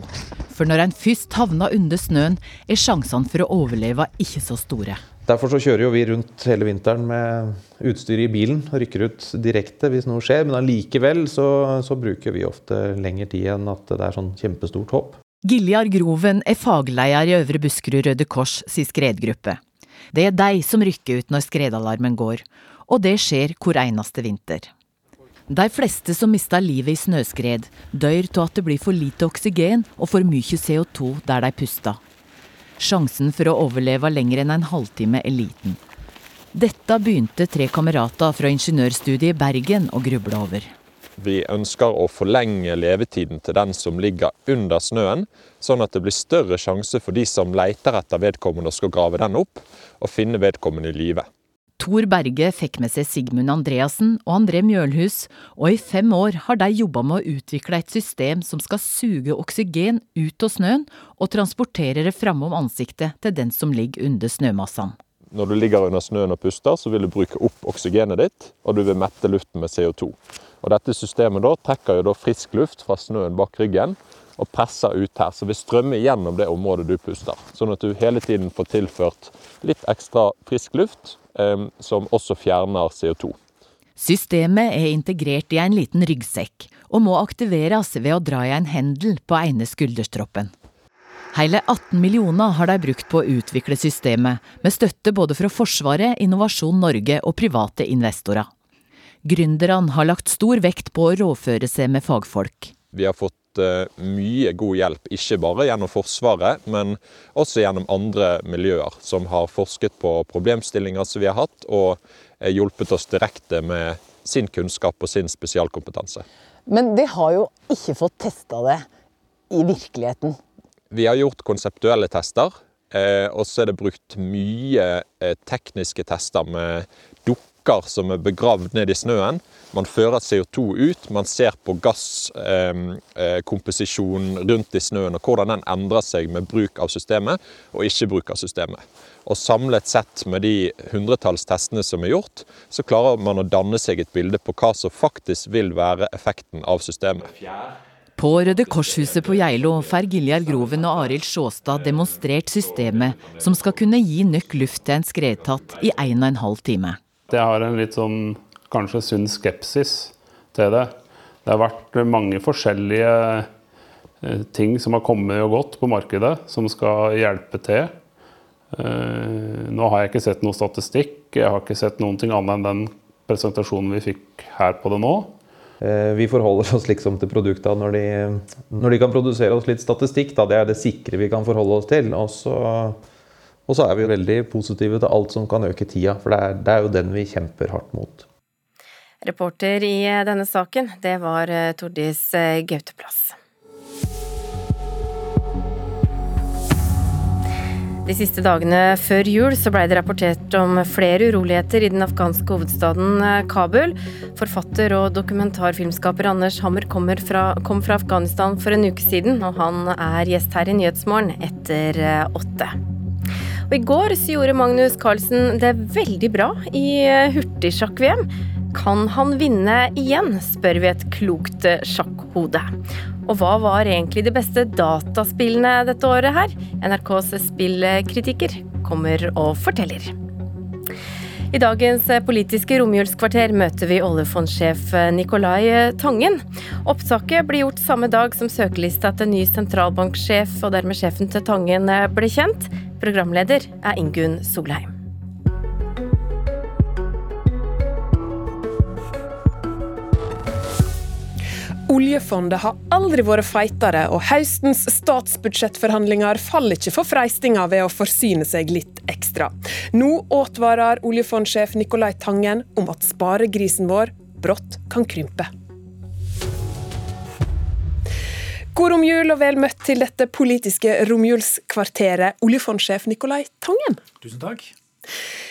For når en først havna under snøen, er sjansene for å overleve ikke så store. Derfor så kjører jo vi rundt hele vinteren med utstyr i bilen og rykker ut direkte hvis noe skjer. Men allikevel så, så bruker vi ofte lengre tid enn at det er sånn kjempestort hopp. Giljar Groven er fagleder i Øvre Buskerud Røde Kors si skredgruppe. Det er de som rykker ut når skredalarmen går, og det skjer hvor eneste vinter. De fleste som mister livet i snøskred, dør av at det blir for lite oksygen og for mye CO2 der de puster. Sjansen for å overleve lenger enn en halvtime er liten. Dette begynte tre kamerater fra ingeniørstudiet i Bergen å gruble over. Vi ønsker å forlenge levetiden til den som ligger under snøen, sånn at det blir større sjanse for de som leter etter vedkommende og skal grave den opp, å finne vedkommende i live. Tor Berge fikk med seg Sigmund Andreassen og André Mjølhus, og i fem år har de jobba med å utvikle et system som skal suge oksygen ut av snøen og transportere det framom ansiktet til den som ligger under snømassene. Når du ligger under snøen og puster, så vil du bruke opp oksygenet ditt, og du vil mette luften med CO2. Og Dette systemet da trekker da frisk luft fra snøen bak ryggen og presser ut her, så vi strømmer gjennom det området du puster. Sånn at du hele tiden får tilført litt ekstra frisk luft, som også fjerner CO2. Systemet er integrert i en liten ryggsekk, og må aktiveres ved å dra i en hendel på ene skulderstroppen. Hele 18 millioner har de brukt på å utvikle systemet, med støtte både fra Forsvaret, Innovasjon Norge og private investorer. Gründerne har lagt stor vekt på å rådføre seg med fagfolk. Vi har fått uh, mye god hjelp, ikke bare gjennom Forsvaret, men også gjennom andre miljøer som har forsket på problemstillinger som vi har hatt, og hjulpet oss direkte med sin kunnskap og sin spesialkompetanse. Men de har jo ikke fått testa det i virkeligheten. Vi har gjort konseptuelle tester, uh, og så er det brukt mye tekniske tester med dukker som er begravd ned i snøen. Man fører CO2 ut, man ser på gasskomposisjonen eh, rundt i snøen og hvordan den endrer seg med bruk av systemet og ikke bruk av systemet. Og Samlet sett med de hundretalls testene som er gjort, så klarer man å danne seg et bilde på hva som faktisk vil være effekten av systemet. På Røde Kors-huset på Geilo får Giljar Groven og Arild Sjåstad demonstrert systemet som skal kunne gi nok luft til en skredtatt i en og en Jeg har en litt sånn kanskje sunn skepsis til det. Det har vært mange forskjellige eh, ting som har kommet og gått på markedet, som skal hjelpe til. Eh, nå har jeg ikke sett noe statistikk, jeg har ikke sett noen ting annet enn den presentasjonen vi fikk her på det nå. Eh, vi forholder oss liksom til produktene når de, når de kan produsere oss litt statistikk. Da. Det er det sikre vi kan forholde oss til. Og så og så er vi veldig positive til alt som kan øke tida, for det er, det er jo den vi kjemper hardt mot. Reporter i denne saken, det var eh, Tordis eh, Gauteplass. De siste dagene før jul så blei det rapportert om flere uroligheter i den afghanske hovedstaden eh, Kabul. Forfatter og dokumentarfilmskaper Anders Hammer fra, kom fra Afghanistan for en uke siden, og han er gjest her i Nyhetsmorgen etter åtte. Og I går så gjorde Magnus Carlsen det veldig bra i eh, hurtigsjakk-VM. Kan han vinne igjen, spør vi et klokt eh, sjakkhode. Og hva var egentlig de beste dataspillene dette året her? NRKs spillkritiker kommer og forteller. I dagens politiske romjulskvarter møter vi oljefondsjef Nicolai Tangen. Opptaket ble gjort samme dag som søkelista til ny sentralbanksjef og dermed sjefen til Tangen ble kjent. Programleder er Ingunn Solheim. Oljefondet har aldri vært feitere, og høstens statsbudsjettforhandlinger faller ikke for freistinga ved å forsyne seg litt ekstra. Nå advarer oljefondsjef Nicolai Tangen om at sparegrisen vår brått kan krympe. God romjul og vel møtt til dette politiske romjulskvarteret, oljefondsjef Nicolai Tangen. Tusen takk.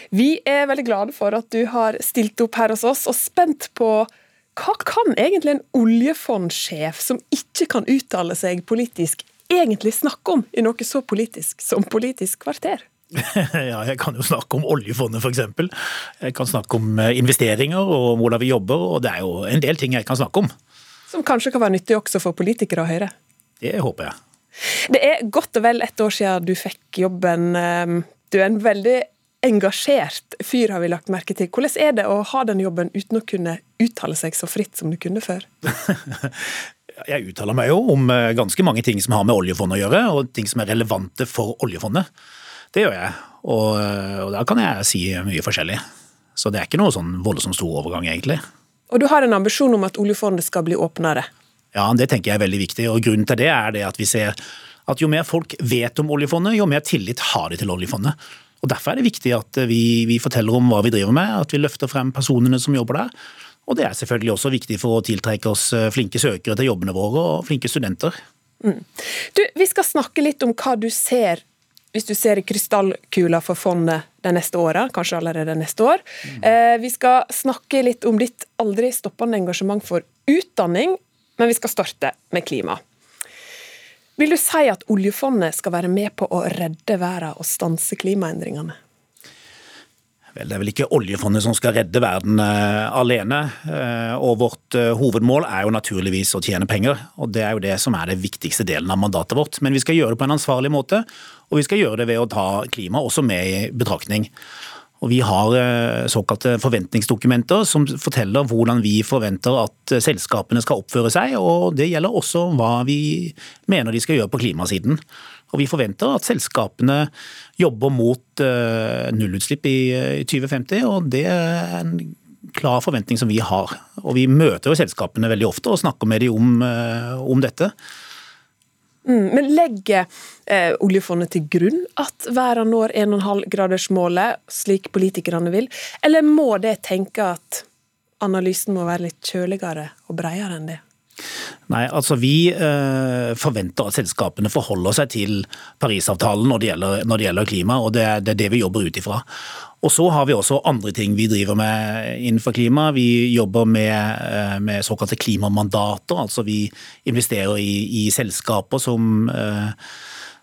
Vi er veldig glade for at du har stilt opp her hos oss, og spent på hva kan egentlig en oljefondsjef som ikke kan uttale seg politisk, egentlig snakke om i noe så politisk som Politisk kvarter? ja, jeg kan jo snakke om oljefondet f.eks. Jeg kan snakke om eh, investeringer og om hvordan vi jobber, og det er jo en del ting jeg kan snakke om. Som kanskje kan være nyttig også for politikere å høre? Det håper jeg. Det er godt og vel ett år siden du fikk jobben. Ehm, du er en veldig engasjert fyr, har vi lagt merke til. Hvordan er det å ha den jobben uten å kunne uttale seg så fritt som du kunne før? jeg uttaler meg jo om eh, ganske mange ting som har med oljefondet å gjøre, og ting som er relevante for oljefondet. Det gjør jeg, og, eh, og da kan jeg si mye forskjellig. Så det er ikke noe sånn voldsomt stor overgang, egentlig. Og du har en ambisjon om at oljefondet skal bli åpnere? Ja, det tenker jeg er veldig viktig. og Grunnen til det er det at vi ser at jo mer folk vet om oljefondet, jo mer tillit har de til oljefondet. Og Derfor er det viktig at vi, vi forteller om hva vi driver med, at vi løfter frem personene som jobber der. Og det er selvfølgelig også viktig for å tiltrekke oss eh, flinke søkere til jobbene våre, og flinke studenter. Mm. Du, Vi skal snakke litt om hva du ser hvis du ser i krystallkula for fondet de neste åra, kanskje allerede neste år. Eh, vi skal snakke litt om ditt aldri stoppende engasjement for utdanning, men vi skal starte med klima. Vil du si at oljefondet skal være med på å redde verden og stanse klimaendringene? Vel, Det er vel ikke oljefondet som skal redde verden uh, alene. Uh, og Vårt uh, hovedmål er jo naturligvis å tjene penger. og Det er jo det som er det viktigste delen av mandatet vårt. Men vi skal gjøre det på en ansvarlig måte, og vi skal gjøre det ved å ta klima også med i betraktning. Og Vi har såkalte forventningsdokumenter som forteller hvordan vi forventer at selskapene skal oppføre seg, og det gjelder også hva vi mener de skal gjøre på klimasiden. Og Vi forventer at selskapene jobber mot eh, nullutslipp i 2050, og det er en klar forventning som vi har. Og Vi møter jo selskapene veldig ofte og snakker med dem om, om dette. Mm, men legger eh, oljefondet til grunn at verden når 1,5-gradersmålet, slik politikerne vil, eller må det tenke at analysen må være litt kjøligere og bredere enn det? Nei, altså Vi eh, forventer at selskapene forholder seg til Parisavtalen når det gjelder, når det gjelder klima, og det det er det vi jobber ut ifra. Og så har vi også andre ting vi driver med innenfor klima. Vi jobber med, eh, med såkalte klimamandater. Altså vi investerer i, i selskaper som eh,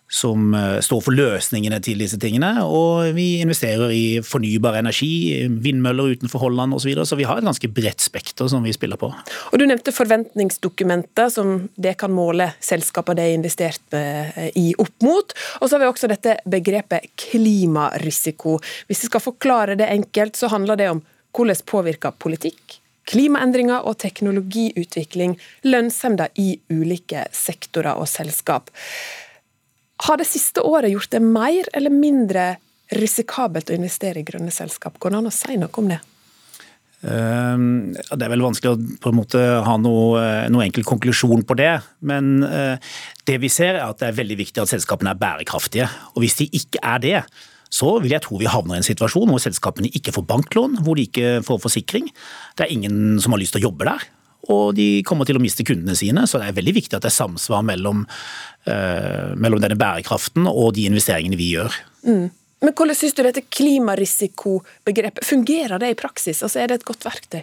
som eh, står for løsningene til disse tingene. Og vi investerer i fornybar energi, vindmøller utenfor Holland osv. Så, videre. så vi har et ganske bredt spekter som vi spiller på. Og Du nevnte forventningsdokumenter, som det kan måle selskapene det er investert eh, i opp mot. Og så har vi også dette begrepet klimarisiko. Hvis vi skal forklare det enkelt, så handler det om hvordan påvirker politikk, klimaendringer og teknologiutvikling lønnsomheten i ulike sektorer og selskap. Har det siste året gjort det mer eller mindre risikabelt å investere i grønne selskap? Går det an å si noe om det? Ehm, det er vel vanskelig å på en måte ha noe, noe enkel konklusjon på det. Men eh, det vi ser er at det er veldig viktig at selskapene er bærekraftige. Og hvis de ikke er det, så vil jeg tro vi havner i en situasjon hvor selskapene ikke får banklån, hvor de ikke får forsikring. Det er ingen som har lyst til å jobbe der og de kommer til å miste kundene sine. Så det er veldig viktig at det er samsvar mellom, eh, mellom denne bærekraften og de investeringene vi gjør. Mm. Men hvordan syns du dette klimarisikobegrepet fungerer det i praksis? Altså Er det et godt verktøy?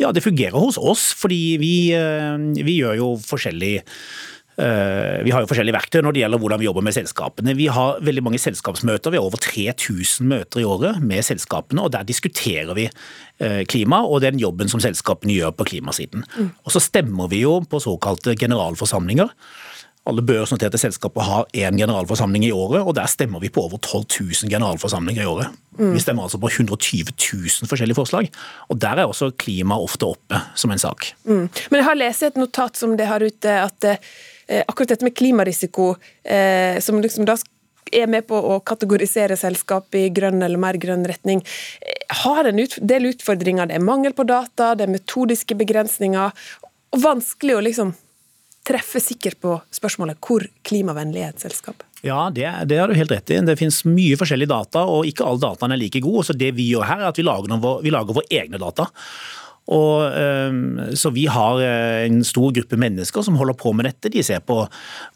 Ja, det fungerer hos oss, fordi vi, uh, vi gjør jo forskjellig Eh, vi har jo forskjellige verktøy når det gjelder hvordan vi jobber med selskapene. Vi har veldig mange selskapsmøter, vi har over 3000 møter i året med selskapene. og Der diskuterer vi eh, klima og den jobben som selskapene gjør på klimasiden. Mm. Og Så stemmer vi jo på såkalte generalforsamlinger. Alle børsnoterte selskaper har én generalforsamling i året, og der stemmer vi på over 12 000 generalforsamlinger i året. Mm. Vi stemmer altså på 120 000 forskjellige forslag, og der er også klima ofte oppe som en sak. Mm. Men jeg har lest et notat som det har ute at eh, Eh, akkurat dette med klimarisiko, eh, som liksom da er med på å kategorisere selskap i grønn eller mer grønn retning, eh, har en del utfordringer. Det er mangel på data, det er metodiske begrensninger, og vanskelig å liksom treffe sikkert på spørsmålet hvor klimavennlig er et selskap. Ja, det, har du helt rett i. Det finnes mye forskjellig data, og ikke alle dataen er like gode. Så det vi gjør her, er at vi lager, noen, vi lager våre egne data. Og, ehm, så vi har eh, en stor gruppe mennesker som holder på med dette. De ser på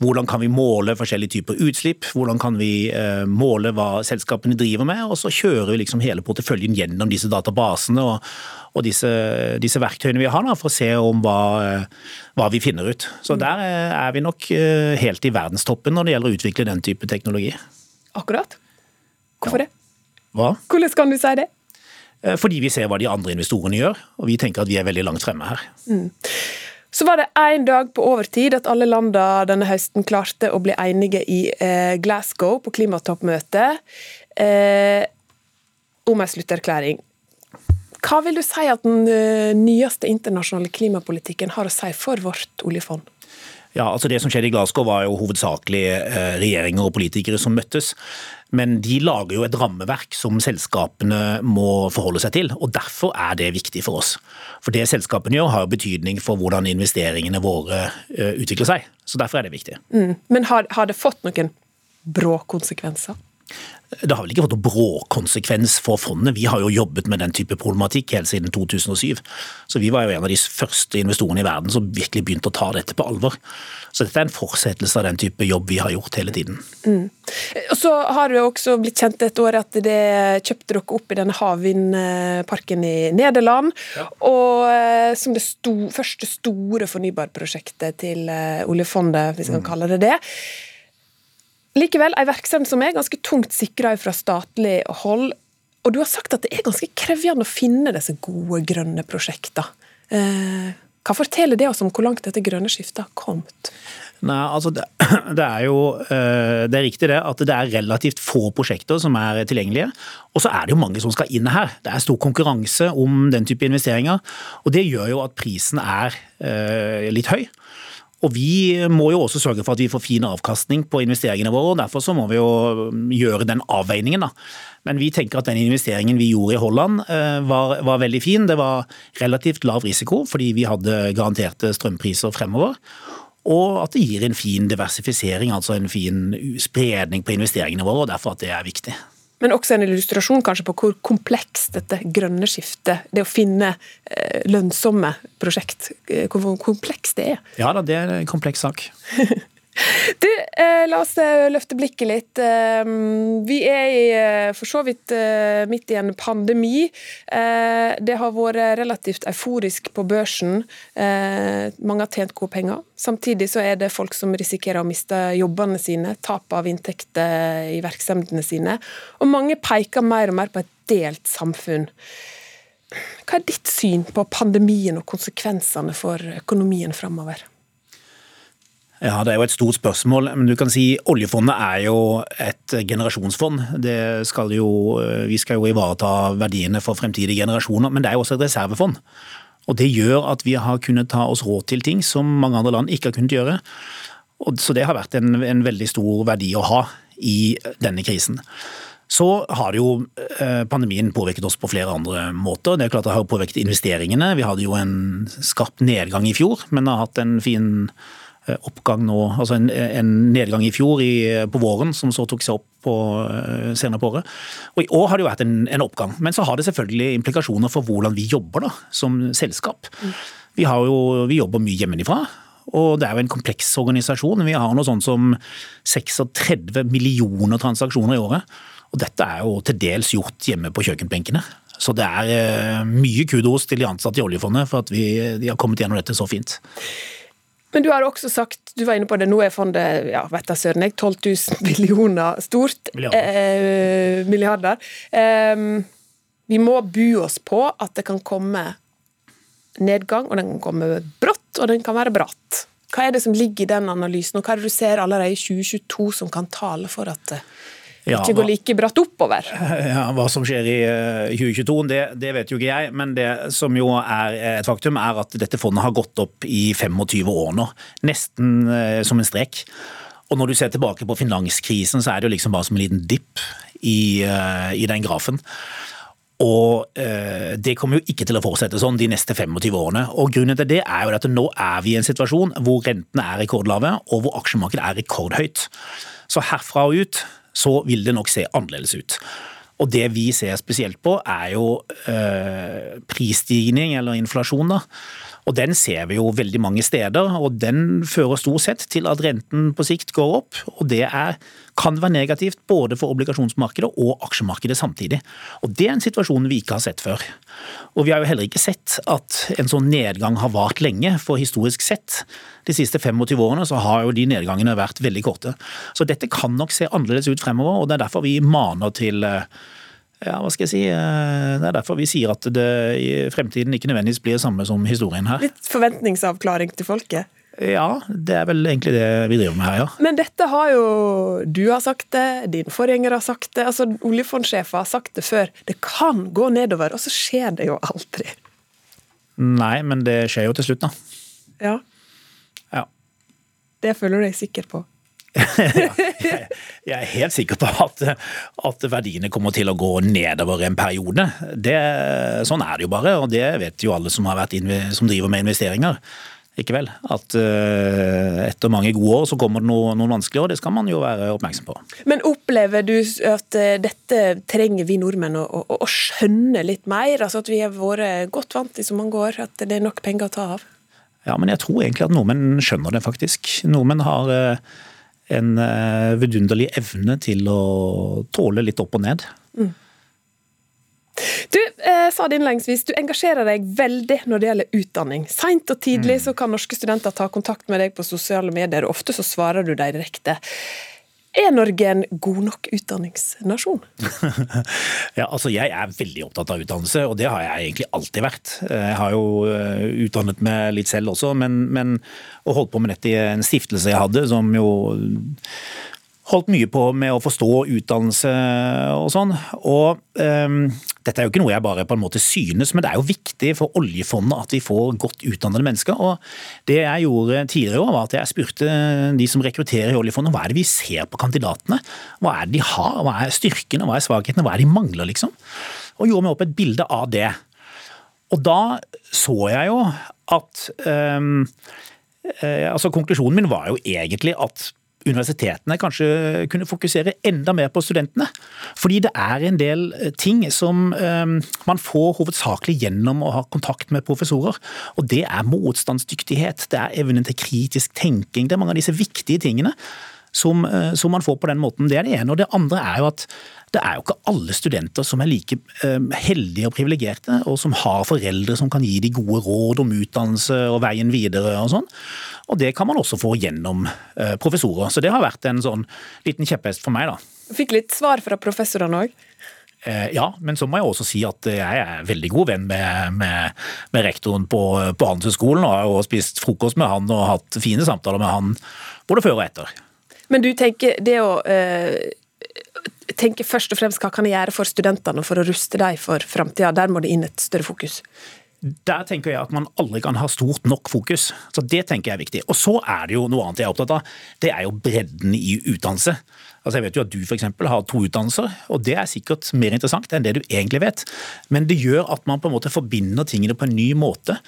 hvordan kan vi måle forskjellige typer utslipp, hvordan kan vi eh, måle hva selskapene driver med, og så kjører vi liksom hele porteføljen gjennom disse databasene og, og disse, disse, verktøyene vi har da, for å se om hva, eh, hva, vi finner ut. Så der er vi nok helt i verdenstoppen når det gjelder å utvikle den type teknologi. Akkurat. Hvorfor ja. det? Hva? Hvordan kan du si det? Eh, fordi vi ser hva de andre investorene gjør, og vi tenker at vi er veldig langt fremme her. Mm. Så var det én dag på overtid at alle landene denne høsten klarte å bli enige i eh, Glasgow på klimatoppmøtet eh, om en slutterklæring. Hva vil du si at den eh, nyeste internasjonale klimapolitikken har å si for vårt oljefond? Ja, altså Det som skjedde i Glasgow var jo hovedsakelig eh, regjeringer og politikere som møttes. Men de lager jo et rammeverk som selskapene må forholde seg til. og Derfor er det viktig for oss. For det selskapene gjør har betydning for hvordan investeringene våre eh, utvikler seg. Så derfor er det viktig. Mm. Men har, har det fått noen brå konsekvenser? Det har vel ikke fått noen bråkonsekvens for fondet. Vi har jo jobbet med den type problematikk helt siden 2007. Så vi var jo en av de første investorene i verden som virkelig begynte å ta dette på alvor. Så dette er en fortsettelse av den type jobb vi har gjort hele tiden. Mm. Og Så har det også blitt kjent et år at det kjøpte dere opp i denne havvindparken i Nederland. Ja. Og eh, som det sto, første store fornybarprosjektet til eh, oljefondet, hvis vi kan mm. kalle det det. Likevel, ei virksomhet som er ganske tungt sikra fra statlig hold. Og du har sagt at det er ganske krevende å finne disse gode grønne prosjektene. Eh, hva forteller det oss om hvor langt dette grønne skiftet har kommet? Nei, altså det, det, er jo eh, det er riktig det at det er relativt få prosjekter som er tilgjengelige. Og så er det jo mange som skal inn her. Det er stor konkurranse om den type investeringer. Og det gjør jo at prisen er eh, litt høy. Og Vi må jo også sørge for at vi får fin avkastning på investeringene våre. og Derfor så må vi jo gjøre den avveiningen. da. Men vi tenker at den investeringen vi gjorde i Holland eh, var, var, veldig fin. Det var relativt lav risiko fordi vi hadde garanterte strømpriser fremover. Og at det gir en fin diversifisering, altså en fin spredning på investeringene våre. og Derfor at det er viktig. Men også en illustrasjon kanskje på hvor komplekst dette grønne skiftet, det å finne eh, lønnsomme prosjekt, eh, hvor komplekst det er. Ja da, det er en kompleks sak. Du, eh, la oss eh, løfte blikket litt. Eh, vi er i, eh, for så vidt eh, midt i en pandemi. Eh, det har vært relativt euforisk på børsen. mange har tjent gode penger. Samtidig så er det folk som risikerer å miste jobbene sine, tap av inntekter i virksomhetene sine. Og mange peker mer og mer på et delt samfunn. Hva er ditt syn på pandemien og konsekvensene for økonomien framover? Ja, Det er jo et stort spørsmål. men du kan si Oljefondet er jo et generasjonsfond. Skal jo, vi skal jo ivareta verdiene for fremtidige generasjoner, men det er jo også et reservefond. Og Det gjør at vi har kunnet ta oss råd til ting som mange andre land ikke har kunnet gjøre. Og så Det har vært en, en veldig stor verdi å ha i denne krisen. Så har jo eh, pandemien påvirket oss på flere andre måter. Det er klart det har påvirket investeringene. Vi hadde jo en skarp nedgang i fjor, men har hatt en fin Eh, oppgang nå, altså en, en nedgang i fjor i, på våren, som så tok seg opp på, eh, senere på året. Og I år har det jo vært en, en, oppgang, men så har det selvfølgelig implikasjoner for hvordan vi jobber da, som selskap. Vi, jo, vi, jobber mye hjemmefra. Og det er jo en kompleks organisasjon. Vi har noe sånt som 36 millioner transaksjoner i året. Og dette er jo til dels gjort hjemme på kjøkkenbenkene. Så det er eh, mye kudos til de ansatte i oljefondet for at vi, de har kommet gjennom dette så fint. Men du har også sagt, du var inne på det, nå er fondet ja, vet jeg søren jeg, 12 000 millioner stort. Milliarder. Eh, milliarder. Eh, vi må bu oss på at det kan komme nedgang, og den kan komme brått, og den kan være bratt. Hva er det som ligger i den analysen, og hva er det du ser allerede i 2022 som kan tale for at ja, ikke går like bratt oppover. Ja, Hva som skjer i 2022, eh, det, det, vet jo ikke jeg. Men det som jo er et faktum, er at dette fondet har gått opp i 25 år nå. Nesten eh, som en strek. Og når du ser tilbake på finanskrisen, så er det jo liksom bare som en liten dipp i, eh, i den grafen. Og eh, det kommer jo ikke til å fortsette sånn de neste 25 årene. Og grunnen til det er jo at nå er vi i en situasjon hvor rentene er rekordlave, og hvor aksjemarkedet er rekordhøyt. Så herfra og ut så vil det nok se annerledes ut. Og det vi ser spesielt på, er jo øh, prisstigning, eller inflasjon. da. Og Den ser vi jo veldig mange steder, og den fører stort sett til at renten på sikt går opp. og Det er, kan være negativt både for obligasjonsmarkedet og aksjemarkedet samtidig. Og Det er en situasjon vi ikke har sett før. Og Vi har jo heller ikke sett at en sånn nedgang har vart lenge, for historisk sett. De siste 25 årene så har jo de nedgangene vært veldig korte. Så dette kan nok se annerledes ut fremover, og det er derfor vi maner til uh, ja, hva skal jeg si. Eh, det er derfor vi sier at det i fremtiden ikke nødvendigvis blir det samme som historien her. Litt forventningsavklaring til folket? Ja, det er vel egentlig det vi driver med her, ja. Men dette har jo Du har sagt det, din forgjenger har sagt det, altså oljefondsjefer har sagt det før. Det kan gå nedover, og så skjer det jo aldri. Nei, men det skjer jo til slutt, da. Ja. ja. Det føler du deg sikker på? Jeg er helt sikker på at, at, verdiene kommer til å gå nedover en periode. Det, sånn er det jo bare, og det vet jo alle som, som driver med investeringer. Ikke vel? At uh, etter mange gode år så kommer det noe, noen vanskelige år. Det skal man jo være oppmerksom på. Men opplever du at uh, dette trenger vi nordmenn å, å, å, skjønne litt mer? Altså At vi har vært godt vant i så mange år? At det er nok penger å ta av? Ja, men jeg tror egentlig at nordmenn skjønner det, faktisk. Nordmenn har uh, en eh, vidunderlig evne til å tåle litt opp og ned. Mm. Du eh, sa det innledningsvis, du engasjerer deg veldig når det gjelder utdanning. Seint og tidlig mm. så kan norske studenter ta kontakt med deg på sosiale medier, og ofte så svarer du deg direkte. Er Norge en god nok utdanningsnasjon? Ja, altså Jeg er veldig opptatt av utdannelse, og det har jeg egentlig alltid vært. Jeg har jo eh, utdannet meg litt selv også, men, men og holdt på med dette i en stiftelse jeg hadde, som jo holdt mye på med å forstå utdannelse og sånn. Og um, dette er jo ikke noe jeg bare på en måte synes, men det er jo viktig for oljefondet at vi får godt utdannede mennesker. Og det jeg gjorde tidligere var at jeg spurte de som rekrutterer i oljefondet, hva er det vi ser på kandidatene? Hva er det de har? Hva er styrkene, hva er svakhetene, hva er det de mangler, liksom? Og gjorde meg opp et bilde av det. Og da så jeg jo at um, altså Konklusjonen min var jo egentlig at universitetene kanskje kunne fokusere enda mer på studentene. Fordi det er en del eh, ting som um, man får hovedsakelig gjennom å ha kontakt med professorer. Og det er motstandsdyktighet, det er evnen til kritisk tenking. Det er mange av disse viktige tingene som, uh, som man får på den måten. Det er det ene. Og det andre er jo at det er jo ikke alle studenter som er like heldige og privilegerte, og som har foreldre som kan gi de gode råd om utdannelse og veien videre og sånn. Og det kan man også få gjennom uh, professorer. Så det har vært en sånn liten kjepphest for meg, da. Fikk litt svar fra professorene òg? Ja, men så må jeg også si at jeg er veldig god venn med, med, med rektoren på, på Handelshøyskolen. Og har også spist frokost med han og hatt fine samtaler med han både før og etter. Men du tenker det å eh, tenke først og fremst hva kan jeg gjøre for studentene for å ruste dem for framtida? Der må det inn et større fokus. Der tenker jeg at man aldri kan ha stort nok fokus. Så Det tenker jeg er viktig. Og så er det jo noe annet jeg er opptatt av. Det er jo bredden i utdannelse. Altså Jeg vet jo at du f.eks. har to utdannelser, og det er sikkert mer interessant enn det du egentlig vet. Men det gjør at man på en måte forbinder tingene på en ny måte.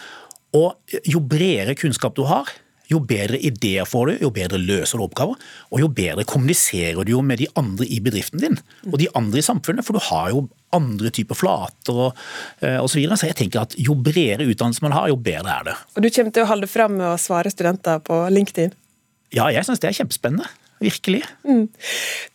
Og jo bredere kunnskap du har, jo bedre ideer får du, jo bedre løser du oppgaver, og jo bedre kommuniserer du jo med de andre i bedriften din, og de andre i samfunnet, for du har jo andre typer flater og eh, osv. Så, videre. så jeg tenker at jo bredere utdannelse man har, jo bedre er det. Og du kommer til å holde frem med å svare studenter på LinkedIn? Ja, jeg syns det er kjempespennende. Virkelig. Mm.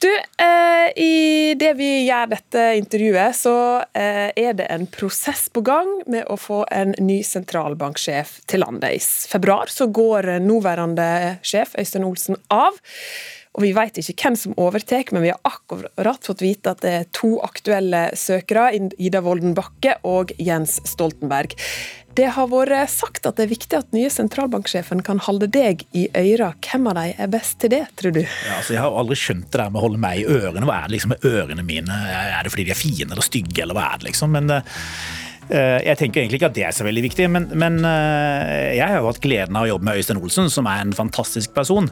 Du, eh, i det vi gjør dette intervjuet, så eh, er det en prosess på gang med å få en ny sentralbanksjef til landet. I februar så går nåværende sjef Øystein Olsen av. Og Vi vet ikke hvem som overtar, men vi har akkurat fått vite at det er to aktuelle søkere, Ida Wolden Bakke og Jens Stoltenberg. Det har vært sagt at det er viktig at nye sentralbanksjefen kan holde deg i øra. Hvem av dem er best til det, tror du? Ja, altså, jeg har aldri skjønt det der med å holde meg i ørene. Hva er det liksom med ørene mine? Er det fordi de er fine eller stygge, eller hva er det liksom? Men uh, jeg tenker egentlig ikke at det er så veldig viktig, men, men uh, jeg har jo hatt gleden av å jobbe med Øystein Olsen, som er en fantastisk person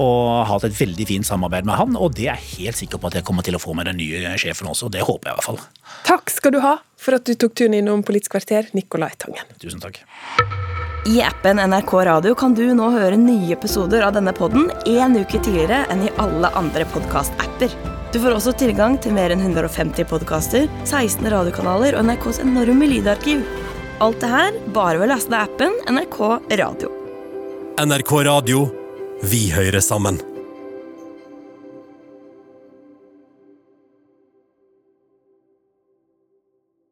og har hatt et veldig fint samarbeid med han. Og det er jeg helt sikker på at jeg kommer til å få med den nye sjefen også. Det håper jeg i hvert fall. Takk skal du ha for at du tok turen innom Politisk kvarter, Nicolai Tangen. Tusen takk. I appen NRK Radio kan du nå høre nye episoder av denne podden en uke tidligere enn i alle andre podkast-apper. Du får også tilgang til mer enn 150 podkaster, 16 radiokanaler og NRKs enorme lydarkiv. Alt det her bare ved å laste ned appen NRK Radio. NRK Radio vi hører sammen.